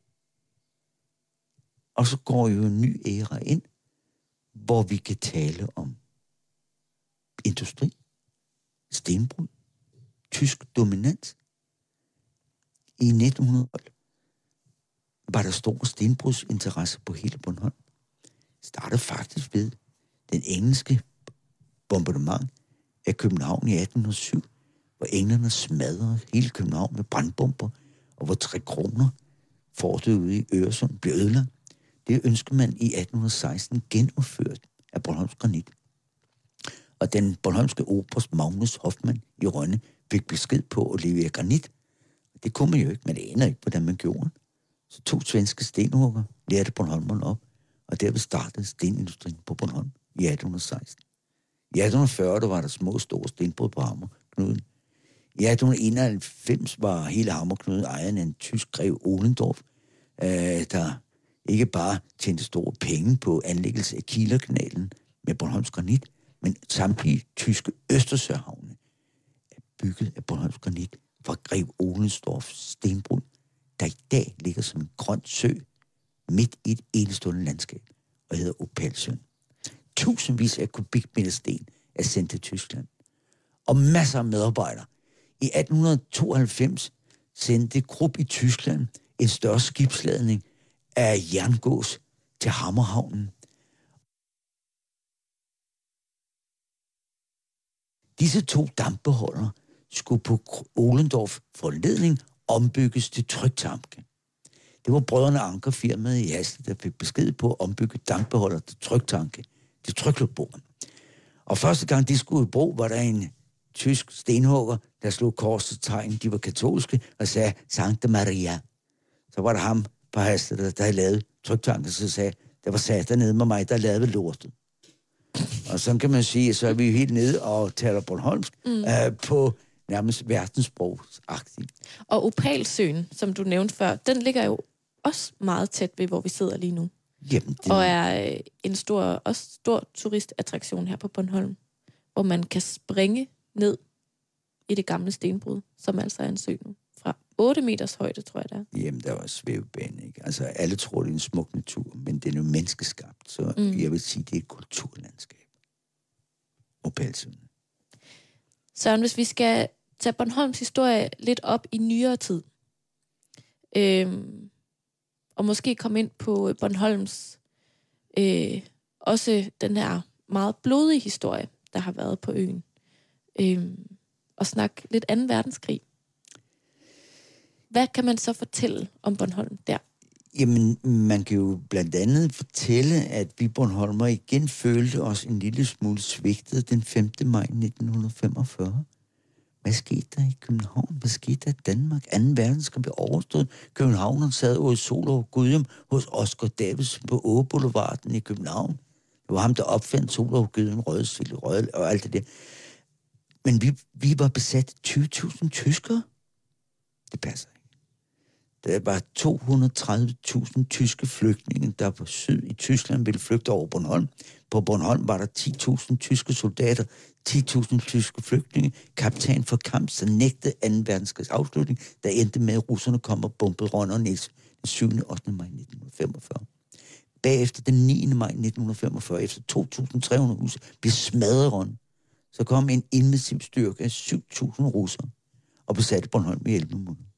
F: Og så går jo en ny æra ind, hvor vi kan tale om industri, stenbrud, tysk dominans. I 1900 var der stor stenbrudsinteresse på hele Bornholm. Startede faktisk ved den engelske bombardement af København i 1807, hvor englænderne smadrede hele København med brandbomber, og hvor tre kroner fortet ude i Øresund blev ødelagt. Det ønskede man i 1816 genopført af Bornholms Granit. Og den bornholmske oberst Magnus Hoffmann i Rønne fik besked på at levere granit. Det kunne man jo ikke, man aner ikke, hvordan man gjorde. Så to svenske stenhugger lærte Bornholmerne op, og derved startede stenindustrien på Bornholm i 1816. I 1840 der var der små store stenbrud på Hammerknuden. I 1891 var hele Hammerknuden ejeren af en tysk grev Olendorf, øh, der ikke bare tjente store penge på anlæggelse af Kielerkanalen med Bornholms granit, men samtlige tyske Østersøhavne er bygget af Bornholms granit fra Grev Olensdorfs stenbrud, der i dag ligger som en grøn sø midt i et enestående landskab og hedder Opalsøen. Tusindvis af kubikmeter sten er sendt til Tyskland. Og masser af medarbejdere. I 1892 sendte Krupp i Tyskland en større skibsladning af jerngås til Hammerhavnen. Disse to dampbeholdere skulle på Olendorf forledning ombygges til tryktanke. Det var brødrene Ankerfirmaet i Hasle, der fik besked på at ombygge dampbeholder til tryktanke, til tryklubboren. Og første gang de skulle i brug, var der en tysk stenhugger, der slog korsets tegn. De var katolske og sagde Sankte Maria. Så var der ham Hasle, der, der havde lavet tryktanken, så sagde, der var sat nede med mig, der lavede lortet. Og så kan man sige, så er vi helt nede og taler Bornholmsk mm. øh, på nærmest verdenssprogsagtigt.
B: Og Opalsøen, som du nævnte før, den ligger jo også meget tæt ved, hvor vi sidder lige nu.
F: Jamen, det...
B: Og er øh, en stor, også stor turistattraktion her på Bornholm, hvor man kan springe ned i det gamle stenbrud, som altså er en sø nu. Fra 8 meters højde, tror jeg det er.
F: Jamen, der var svævebane, ikke? Altså, alle tror, det er en smuk natur, men det er jo menneskeskabt, så mm. jeg vil sige, det er et kulturlandskab. Opalsøen.
B: Søren, hvis vi skal tage Bornholms historie lidt op i nyere tid, øhm, og måske komme ind på Bornholms øh, også den her meget blodige historie, der har været på øen, øhm, og snakke lidt 2. verdenskrig. Hvad kan man så fortælle om Bornholm der?
F: Jamen, man kan jo blandt andet fortælle, at vi Bornholmer igen følte os en lille smule svigtet den 5. maj 1945. Hvad skete der i København? Hvad skete der i Danmark? 2. verdenskrig blev overstået. København sad over i Solov Gudhjem hos Oscar Davidsen på Åge Boulevarden i København. Det var ham, der opfandt Solov Gudhjem, Røde, Røde og alt det der. Men vi, vi var besat 20.000 tyskere. Det passer der var 230.000 tyske flygtninge, der på syd i Tyskland ville flygte over Bornholm. På Bornholm var der 10.000 tyske soldater, 10.000 tyske flygtninge. Kaptajn for kamp, så nægtede 2. verdenskrigs afslutning, der endte med, at russerne kom og bombede Rønner Niels den 7. og 8. maj 1945. Bagefter den 9. maj 1945, efter 2.300 huse, blev smadret Rønner. Så kom en invasiv styrke af 7.000 russere og besatte Bornholm i 11 måneder.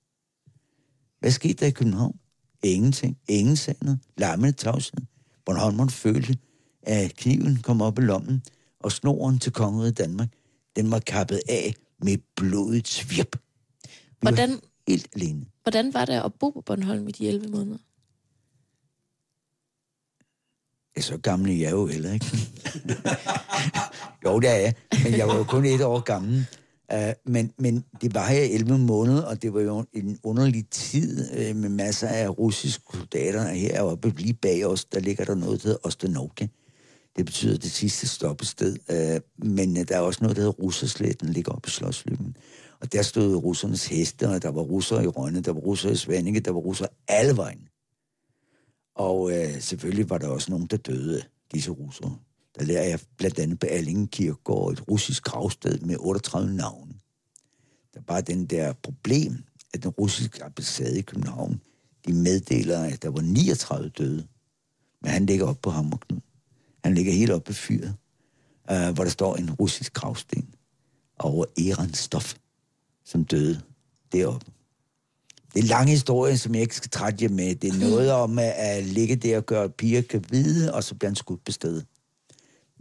F: Hvad skete der i København? Ingenting. Ingen noget. Lammende tavshed. Bornholmeren følte, at kniven kom op i lommen, og snoren til kongeriget Danmark, den var kappet af med blodet svirp. Vi
B: Hvordan,
F: var helt alene.
B: hvordan var det at bo på Bornholm i de 11 måneder?
F: Ja, så gammel er jeg jo heller ikke. jo, det er jeg, men jeg var jo kun et år gammel. Uh, men, men det var her 11 måneder, og det var jo en underlig tid uh, med masser af russiske soldater. Heroppe lige bag os, der ligger der noget, der hedder Ostanovka. Det betyder det sidste stoppested. Uh, øh, men uh, der er også noget, der hedder Russersletten, ligger oppe i Slottslykken. Og der stod russernes heste, og der var russere i Rønne, der var russere i Svanninge, der var russere alle vejen. Og øh, selvfølgelig var der også nogen, der døde, disse russere. Der lærer jeg blandt andet på Allingen Kirkegård et russisk gravsted med 38 navne. Der er bare den der problem, at den russiske ambassade i København, de meddeler, at der var 39 døde. Men han ligger oppe på Hammerknud. Han ligger helt oppe ved fyret, øh, hvor der står en russisk gravsten over Eran Stof, som døde deroppe. Det er en lang historie, som jeg ikke skal trætte jer med. Det er noget om at, at ligge der og gøre, at piger kan vide, og så bliver han skudt på stedet.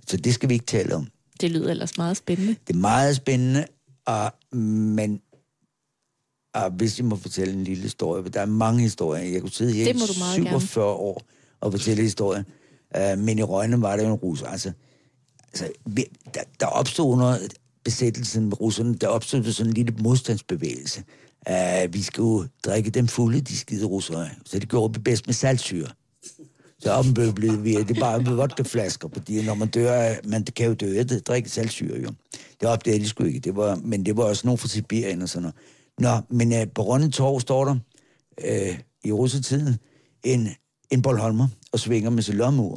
F: Så det skal vi ikke tale om.
B: Det lyder ellers meget spændende.
F: Det er meget spændende, og, men og hvis jeg må fortælle en lille historie, for der er mange historier. Jeg kunne sidde her
B: Det
F: i
B: du meget
F: 47 år og fortælle historier. Uh, men i Rønne var der jo en russer. Altså, altså der, der opstod under besættelsen med russerne, der opstod der sådan en lille modstandsbevægelse. Uh, vi skulle drikke dem fulde, de skide russere. Så det gjorde vi bedst med saltsyre. Så blev vi, det er bare med vodkaflasker, fordi når man dør, man kan jo dø af det, drikke saltsyre jo. Det opdagede de sgu ikke, det var, men det var også nogen fra Sibirien og sådan noget. Nå, men uh, på Rønne Torv står der uh, i russetiden en, en Bornholmer og svinger med sin lommeur.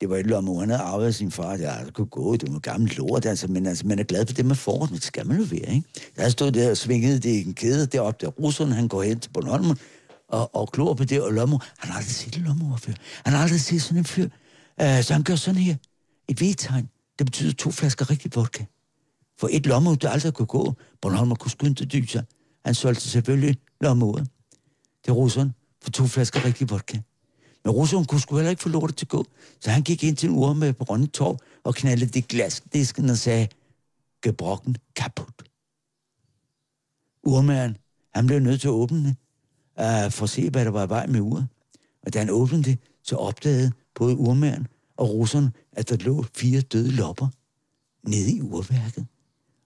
F: Det var et lommeur, han havde arvet af sin far, Det altså, kunne gå, det var gammel lort, altså, men altså, man er glad for det, man får, det skal man jo være, ikke? Der stod der og svingede det i en kæde deroppe, der russerne, han går hen til Bornholmer, og, og glor på det, og lommer. han har aldrig set en lommeur før. Han har aldrig set sådan en fyr. Uh, så han gør sådan her, et V-tegn, det betyder to flasker rigtig vodka. For et lommeur, der aldrig kunne gå, Bornholmer kunne skynde til dyser. Han solgte selvfølgelig lommeuret til russeren for to flasker rigtig vodka. Men russeren kunne sgu heller ikke få lortet til at gå, så han gik ind til en ur med på Rønne Torv og knaldede det glasdisken og sagde, gebrokken kaput. Urmageren, han blev nødt til at åbne uh, for at se, hvad der var i vej med uret. Og da han åbnede det, så opdagede både urmageren og russeren, at der lå fire døde lopper nede i urværket.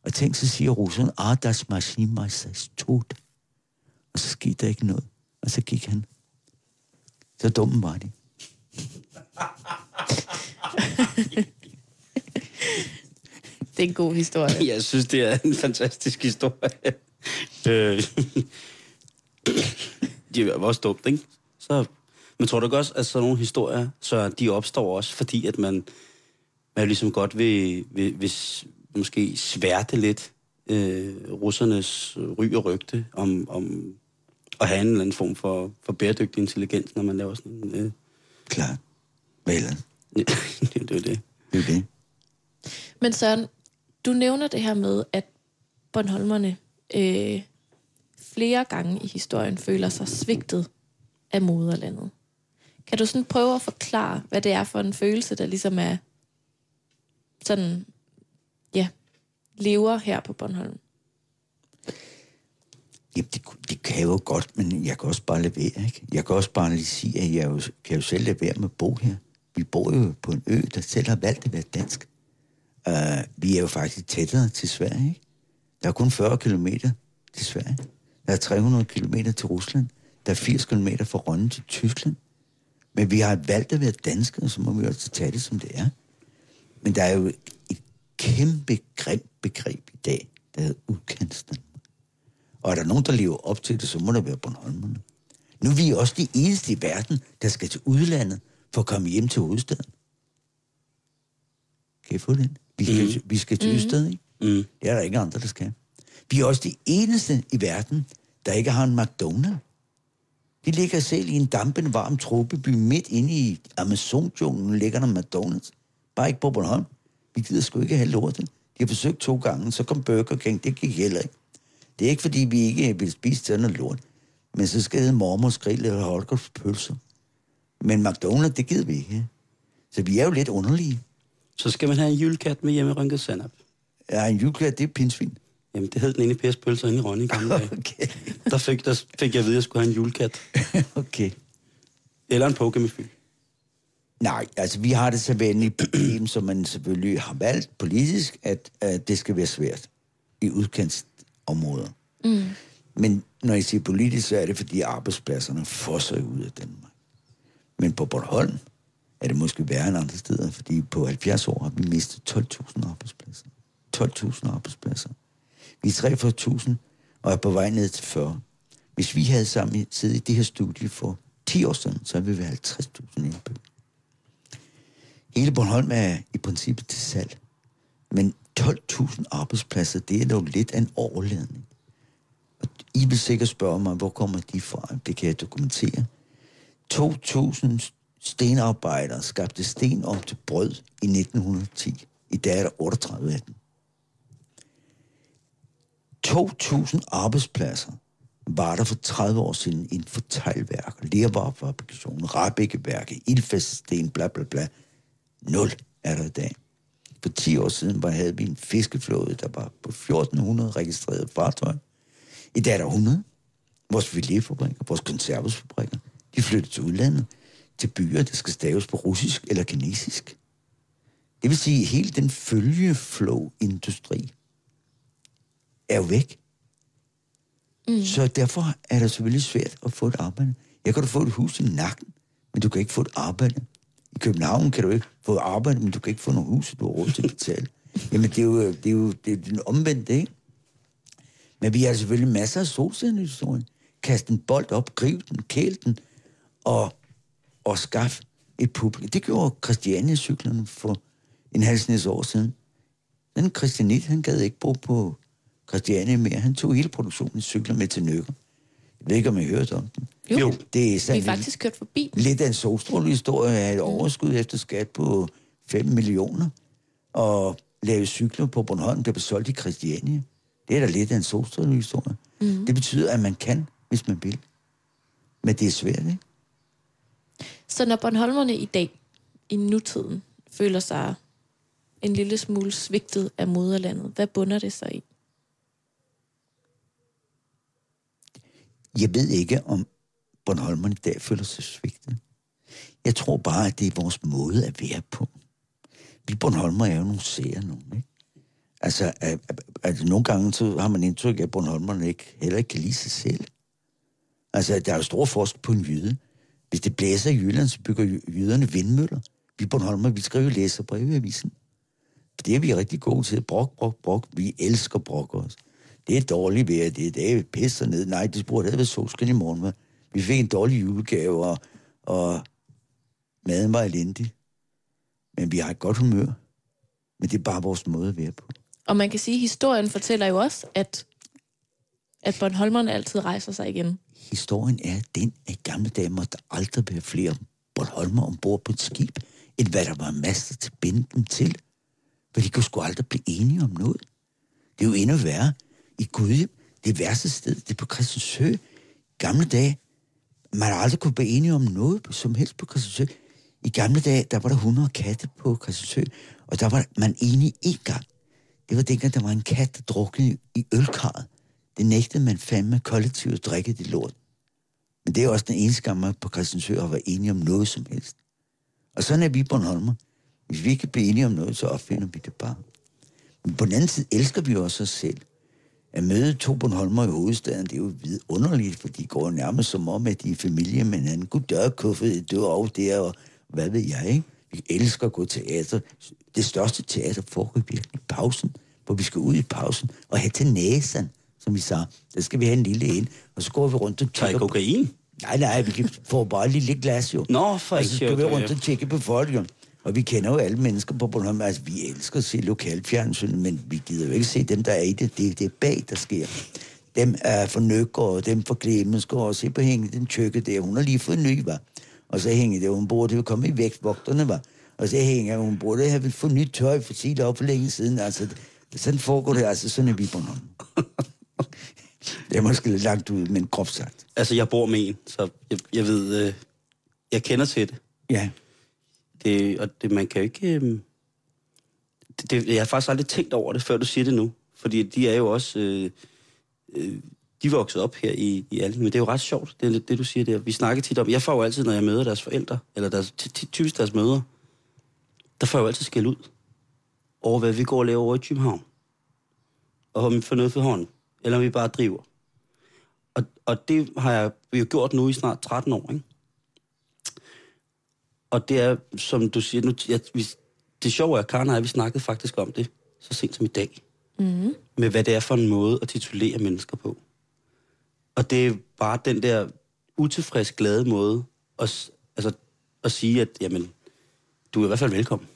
F: Og tænk, så siger russeren, ah, das ist tot. Og så skete der ikke noget. Og så gik han. Så dumme var de.
B: Det er en god historie.
C: Jeg synes, det er en fantastisk historie. Det er også dumt, ikke? Så, men tror du ikke også, at sådan nogle historier, så de opstår også, fordi at man, man ligesom godt vil, vil, vil måske sværte lidt øh, russernes ry og rygte om, om at have en eller anden form for, for bæredygtig intelligens, når man laver sådan en... Øh,
F: Klart. Hvad ellers?
C: det er det.
F: Det er det.
B: Men Søren, du nævner det her med, at Bornholmerne øh, flere gange i historien føler sig svigtet af moderlandet. Kan du sådan prøve at forklare, hvad det er for en følelse, der ligesom er sådan, ja, lever her på Bornholm?
F: Jamen, det, det kan jeg jo godt, men jeg kan også bare levere, ikke? Jeg kan også bare lige sige, at jeg jo, kan jo selv levere med at bo her. Vi bor jo på en ø, der selv har valgt at være dansk. Uh, vi er jo faktisk tættere til Sverige, ikke? Der er kun 40 kilometer til Sverige. Der er 300 kilometer til Rusland. Der er 80 kilometer fra Rønne til Tyskland. Men vi har valgt at være danske, og så må vi også tage det, som det er. Men der er jo et kæmpe grimt begreb i dag, der hedder udkantsdanmark. Og er der nogen, der lever op til det, så må der være Bornholmerne. Nu er vi også de eneste i verden, der skal til udlandet for at komme hjem til hovedstaden. Kan I få den? Vi skal, mm. vi skal til mm. Ystad, ikke?
C: Mm.
F: Det er der ikke andre, der skal. Vi er også de eneste i verden, der ikke har en McDonald's. De ligger selv i en dampende varm tropeby midt inde i Amazon-junglen, ligger der McDonald's. Bare ikke på Bornholm. Vi gider sgu ikke have lortet. De har forsøgt to gange, så kom Burger King, det gik heller ikke. Det er ikke, fordi vi ikke vil spise sådan noget lort. Men så skal det hedde mormors grill eller Holgers pølser. Men McDonald's, det gider vi ikke. Så vi er jo lidt underlige.
C: Så skal man have en julekat med hjemmerynket sennep.
F: Ja, en julekat, det er pinsvin.
C: Jamen, det hed den inde i Pers Pølser inde i Rønne i gamle dage.
F: Okay.
C: Der fik, der fik jeg at vide, at jeg skulle have en julekat.
F: okay.
C: Eller en pokemefyld.
F: Nej, altså vi har det så venlige problem, som man selvfølgelig har valgt politisk, at, at det skal være svært i udkantsområder. Mm. Men når jeg siger politisk, så er det, fordi arbejdspladserne fosser ud af Danmark. Men på Bornholm er det måske værre end andre steder, fordi på 70 år har vi mistet 12.000 arbejdspladser. 12.000 arbejdspladser. Vi er 43.000 og er på vej ned til 40. Hvis vi havde sammen siddet i det her studie for 10 år siden, så ville vi være 50.000 indbyggere. Hele Bornholm er i princippet til salg. Men 12.000 arbejdspladser, det er dog lidt af en overledning. Og I vil sikkert spørge mig, hvor kommer de fra? Det kan jeg dokumentere. 2.000 stenarbejdere skabte sten om til brød i 1910. I dag er der 38 af dem. 2.000 arbejdspladser var der for 30 år siden inden for teglværk, lervarefabrikation, rabækkeværke, ildfæstesten, bla bla bla. Nul er der i dag. For 10 år siden var, havde vi en fiskeflåde, der var på 1400 registrerede fartøjer. I dag er der 100. Vores filetfabrikker, vores konservesfabrikker, de flytter til udlandet, til byer, der skal staves på russisk eller kinesisk. Det vil sige, at hele den følgeflow-industri er jo væk. Mm. Så derfor er det selvfølgelig svært at få et arbejde. Jeg kan du få et hus i nakken, men du kan ikke få et arbejde. I København kan du ikke få et arbejde, men du kan ikke få noget hus, du har råd til at betale. Jamen, det er jo, det er jo det er den omvendte, ikke? Men vi har selvfølgelig masser af solcellehistorien. Kast en bold op, griv den, kæl den, og, og skaf et publikum. Det gjorde Christiania-cyklerne for en halv snes år siden. Den Christianit, han gad ikke bo på Christiania mere. Han tog hele produktionen af cykler med til Nøkker. Jeg ved ikke, om I har hørt om den.
B: Jo.
C: Jo.
F: Det er
B: Vi
F: sådan
B: er faktisk kørt forbi
F: lidt af en solstrålehistorie af et overskud efter skat på 5 millioner. Og lave cykler på Bornholm, der blev solgt i Christiania. Det er da lidt af en solstrålehistorie. Mm. Det betyder, at man kan, hvis man vil. Men det er svært, ikke?
B: Så når Bornholmerne i dag, i nutiden, føler sig en lille smule svigtet af moderlandet, hvad bunder det sig i?
F: Jeg ved ikke, om Bornholmerne i dag føler sig svigtet. Jeg tror bare, at det er vores måde at være på. Vi Bornholmer er jo nogle seere nogen, ikke? Altså, at, at, at nogle gange så har man indtryk af, at Bornholmerne ikke, heller ikke kan lide sig selv. Altså, der er jo stor forskel på en jyde. Hvis det blæser i Jylland, så bygger jyderne vindmøller. Vi Bornholmer, vi skriver læserbrev i avisen. Det er vi rigtig gode til. Brok, brok, brok. Vi elsker brok også. Det er dårligt vejr, det er det pisser ned. Nej, det burde have været solskin i morgen. hva'? Vi fik en dårlig julegave, og, og maden var elendig. Men vi har et godt humør. Men det er bare vores måde at være på.
B: Og man kan sige, at historien fortæller jo også, at, at Bornholmerne altid rejser sig igen.
F: Historien er den, at i gamle dage måtte der aldrig være flere Bornholmer ombord på et skib, end hvad der var master til at binde dem til. For de kunne sgu aldrig blive enige om noget. Det er jo endnu værre. I Gudhjem, det værste sted, det er på Christiansø. Gamle dage, man har aldrig kunne blive enige om noget som helst på Christiansø. I gamle dage, der var der 100 katte på Christiansø, og der var man enige én gang. Det var dengang, der var en kat, der druknede i ølkarret. Det nægtede man fandme kollektivt at drikke det lort. Men det er også den eneste gang, man på Christiansø har været enige om noget som helst. Og sådan er vi Bornholmer. Hvis vi ikke kan blive enige om noget, så opfinder vi det bare. Men på den anden side elsker vi også os selv. At møde to Bornholmer i hovedstaden, det er jo vidunderligt, for de går nærmest som om, at de er familie med hinanden. Gud dør kuffet, du er over der, og hvad ved jeg, ikke? Vi elsker at gå teater. Det største teater foregår virkelig i pausen, hvor vi skal ud i pausen og have til næsen, som vi sagde. Der skal vi have en lille en, og så går vi rundt og
C: Tager kokain?
F: Nej, nej, vi kan få bare et lille glas jo.
C: Nå, for
F: Og så
C: ikke
F: skal vi rundt og tjekke på folk jo. Og vi kender jo alle mennesker på Bornholm. Altså, vi elsker at se lokalfjernsyn, men vi gider jo ikke se dem, der er i det. Det, det er bag, der sker. Dem er for Nøkker, dem for Clemensgaard, og se på hænge den tjekke der. Hun har lige fået en ny, var. Og så hænger det, hun burde jo komme i vægtvogterne, var. Og så hænger hun burde have fået nyt tøj for sit op for længe siden. Altså, sådan foregår det, altså sådan er vi på Bornholm. det er måske lidt langt ud, men groft sagt.
C: Altså, jeg bor med en, så jeg, jeg ved, øh, jeg kender til det.
F: Ja,
C: det og det, man kan jo ikke... Øh, det, det, jeg har faktisk aldrig tænkt over det, før du siger det nu. Fordi de er jo også... Øh, øh, de er vokset op her i, i Alling, men det er jo ret sjovt, det det, du siger der. Vi snakker tit om... Jeg får jo altid, når jeg møder deres forældre, eller deres, typisk deres mødre, der får jeg jo altid skæld ud over, hvad vi går og laver over i København. Og om vi får noget for hånden, eller om vi bare driver. Og, og det har jeg jo gjort nu i snart 13 år, ikke? Og det er, som du siger, nu, jeg, vi, det sjove er, at Karen og jeg, vi snakkede faktisk om det så sent som i dag.
B: Mm.
C: Med hvad det er for en måde at titulere mennesker på. Og det er bare den der utilfreds glade måde at, altså, at sige, at jamen, du er i hvert fald velkommen.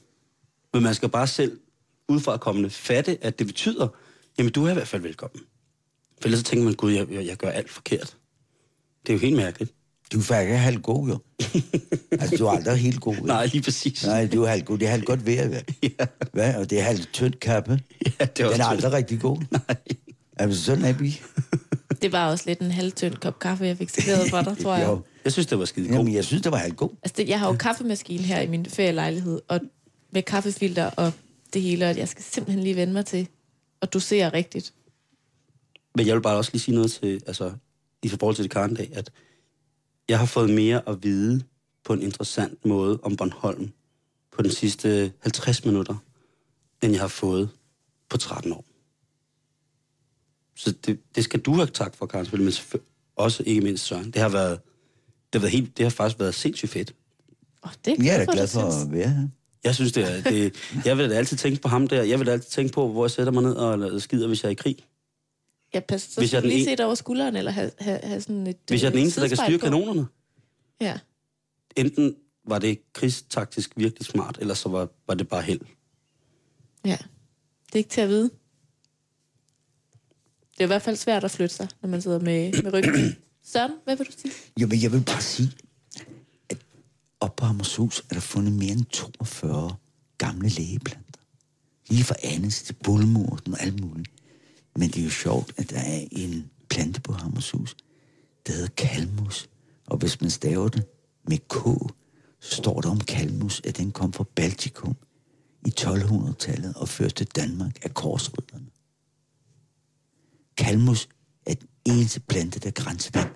C: Men man skal bare selv udefra kommende fatte, at det betyder, jamen du er i hvert fald velkommen. For ellers så tænker man, gud, jeg, jeg, jeg gør alt forkert. Det er jo helt mærkeligt.
F: Du er faktisk halvt god, jo. altså, du er aldrig helt god. jo.
C: Nej, lige præcis.
F: Nej, du er halvt god. Det er halvt godt vejr, hvad?
C: Ja,
F: hvad? Og det er halvt tyndt kappe.
C: ja det er også
F: Den er aldrig rigtig god.
C: Nej.
F: Altså, sådan er vi.
B: Det var også lidt en halvtynd kop kaffe, jeg fik serveret for dig, tror jeg.
F: Jo.
C: Jeg synes, det var skide godt.
F: Jamen, jeg synes, det var halvt god.
B: Altså, det, jeg har jo kaffemaskine her i min ferielejlighed, og med kaffefilter og det hele, og jeg skal simpelthen lige vende mig til at dosere rigtigt.
C: Men jeg vil bare også lige sige noget til, altså, i forhold til det Karen dag, at jeg har fået mere at vide på en interessant måde om Bornholm på den sidste 50 minutter, end jeg har fået på 13 år. Så det, det skal du have tak for, Karen, men også ikke mindst Søren. Det har været, det har, været helt, det har faktisk været sindssygt fedt.
B: Oh, det
F: Jeg er da
B: for,
F: glad for at være her.
C: Jeg synes, det er... Det, jeg vil da altid tænke på ham der. Jeg vil da altid tænke på, hvor jeg sætter mig ned og skider, hvis jeg er i krig.
B: Ja, pas, så
C: Hvis jeg den
B: lige
C: en-
B: se dig over skulderen, eller have, have, have sådan et
C: Hvis jeg er den
B: øh,
C: eneste, der kan styre
B: på.
C: kanonerne.
B: Ja.
C: enten var det krigstaktisk virkelig smart, eller så var, var det bare held.
B: ja. Det er ikke til at vide. Det er i hvert fald svært at flytte sig, når man sidder med, med ryggen. Søren, hvad vil du sige?
F: Jamen, jeg vil bare sige, at op på Hammershus er der fundet mere end 42 gamle lægeplanter. Lige fra Annes til Bullemurten og alt muligt. Men det er jo sjovt, at der er en plante på Hammershus, der hedder kalmus. Og hvis man staver det med K, så står der om kalmus, at den kom fra Baltikum i 1200-tallet og førte til Danmark af korsrydderne. Kalmus er den eneste plante, der kan rense vand.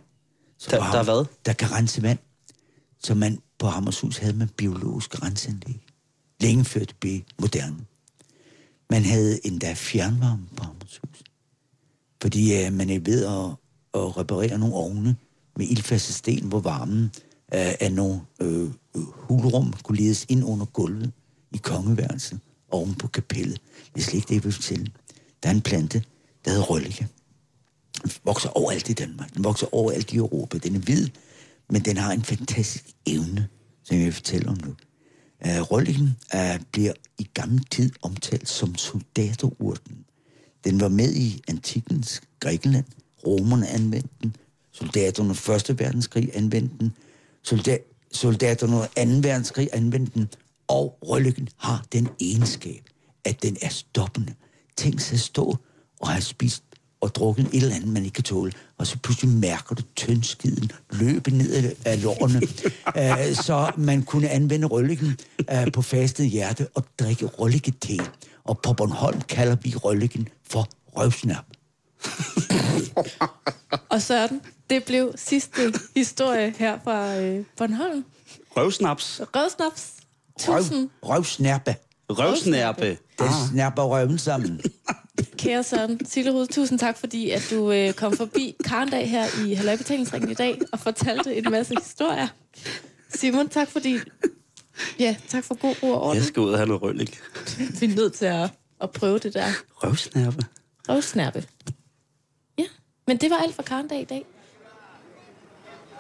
F: Så
C: Der- der er hvad?
F: Der kan rense vand. Så man, på Hammershus havde man biologisk renseanlæg. Længe før det blev moderne. Man havde endda fjernvarme på Hammershus. Fordi øh, man er ved at, at reparere nogle ovne med ildfaste sten, hvor varmen uh, af nogle øh, hulrum kunne ledes ind under gulvet i kongeværelset oven på kapellet. Det er slet ikke det, jeg vil fortælle. Der er en plante, der hedder røllike. Den vokser overalt i Danmark. Den vokser overalt i Europa. Den er hvid, men den har en fantastisk evne, som jeg vil fortælle om nu. Uh, uh, bliver i gammel tid omtalt som soldaterurten. Den var med i antikens Grækenland. Romerne anvendte den. Soldaterne under 1. verdenskrig anvendte den. Solda- soldaterne under 2. verdenskrig anvendte den. Og rølliken har den egenskab, at den er stoppende. Tænk sig at stå og have spist og drukket et eller andet, man ikke kan tåle, og så pludselig mærker du tyndskiden løbe ned af- lårene, øh, så man kunne anvende rølliken øh, på fastet hjerte og drikke røllike-te. Og på Bornholm kalder vi rølliken for røvsnap.
B: Og Søren, det blev sidste historie her fra øh, Bornholm.
C: Røvsnaps.
B: Rødsnaps.
F: Røv,
B: Tusind
F: røvsnærpe.
C: Røvsnærpe.
F: Den snapper røven sammen.
B: kære Søren Sillerud, tusind tak, fordi at du øh, kom forbi Karndag her i Halløjbetalingsringen i dag og fortalte en masse historier. Simon, tak fordi... Ja, tak for god ro og orden.
C: Jeg skal ud og have noget rølling.
B: Vi er nødt til at, at prøve det der
C: Røvsnærpe.
B: røvsnærpe. Ja, men det var alt for Karndag i dag.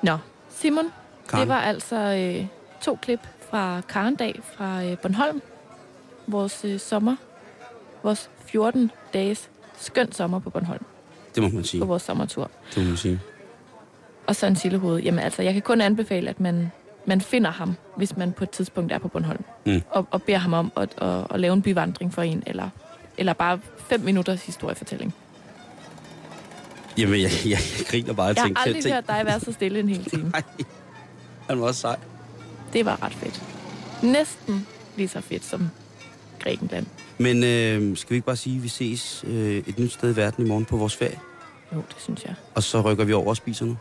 B: Nå, Simon,
C: Karen.
B: det var altså øh, to klip fra Karndag fra øh, Bornholm. Vores øh, sommer. Vores 14 dages skøn sommer på Bornholm.
C: Det må man sige.
B: På vores sommertur.
C: Det må man sige.
B: Og så en sildehoved. Jamen altså, jeg kan kun anbefale, at man, man finder ham, hvis man på et tidspunkt er på Bornholm.
C: Mm.
B: Og, og beder ham om at, at, at lave en byvandring for en, eller, eller bare fem minutters historiefortælling.
C: Jamen, jeg, jeg, jeg griner bare.
B: Jeg har
C: tænker-
B: aldrig
C: tænker-
B: hørt dig være så stille en hel time.
C: Nej, han var også sej.
B: Det var ret fedt. Næsten lige så fedt som Grækenland.
C: Men øh, skal vi ikke bare sige, at vi ses øh, et nyt sted i verden i morgen på vores ferie?
B: Jo, det synes jeg.
C: Og så rykker vi over og spiser nu.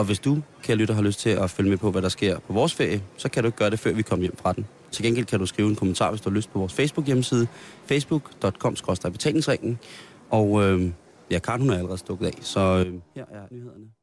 C: Og hvis du, kære lytter, har lyst til at følge med på, hvad der sker på vores ferie, så kan du ikke gøre det, før vi kommer hjem fra den. Til gengæld kan du skrive en kommentar, hvis du har lyst på vores Facebook-hjemmeside, facebook.com-betalingsringen. Og øh, ja, Karen hun er allerede stukket af, så øh, her er nyhederne.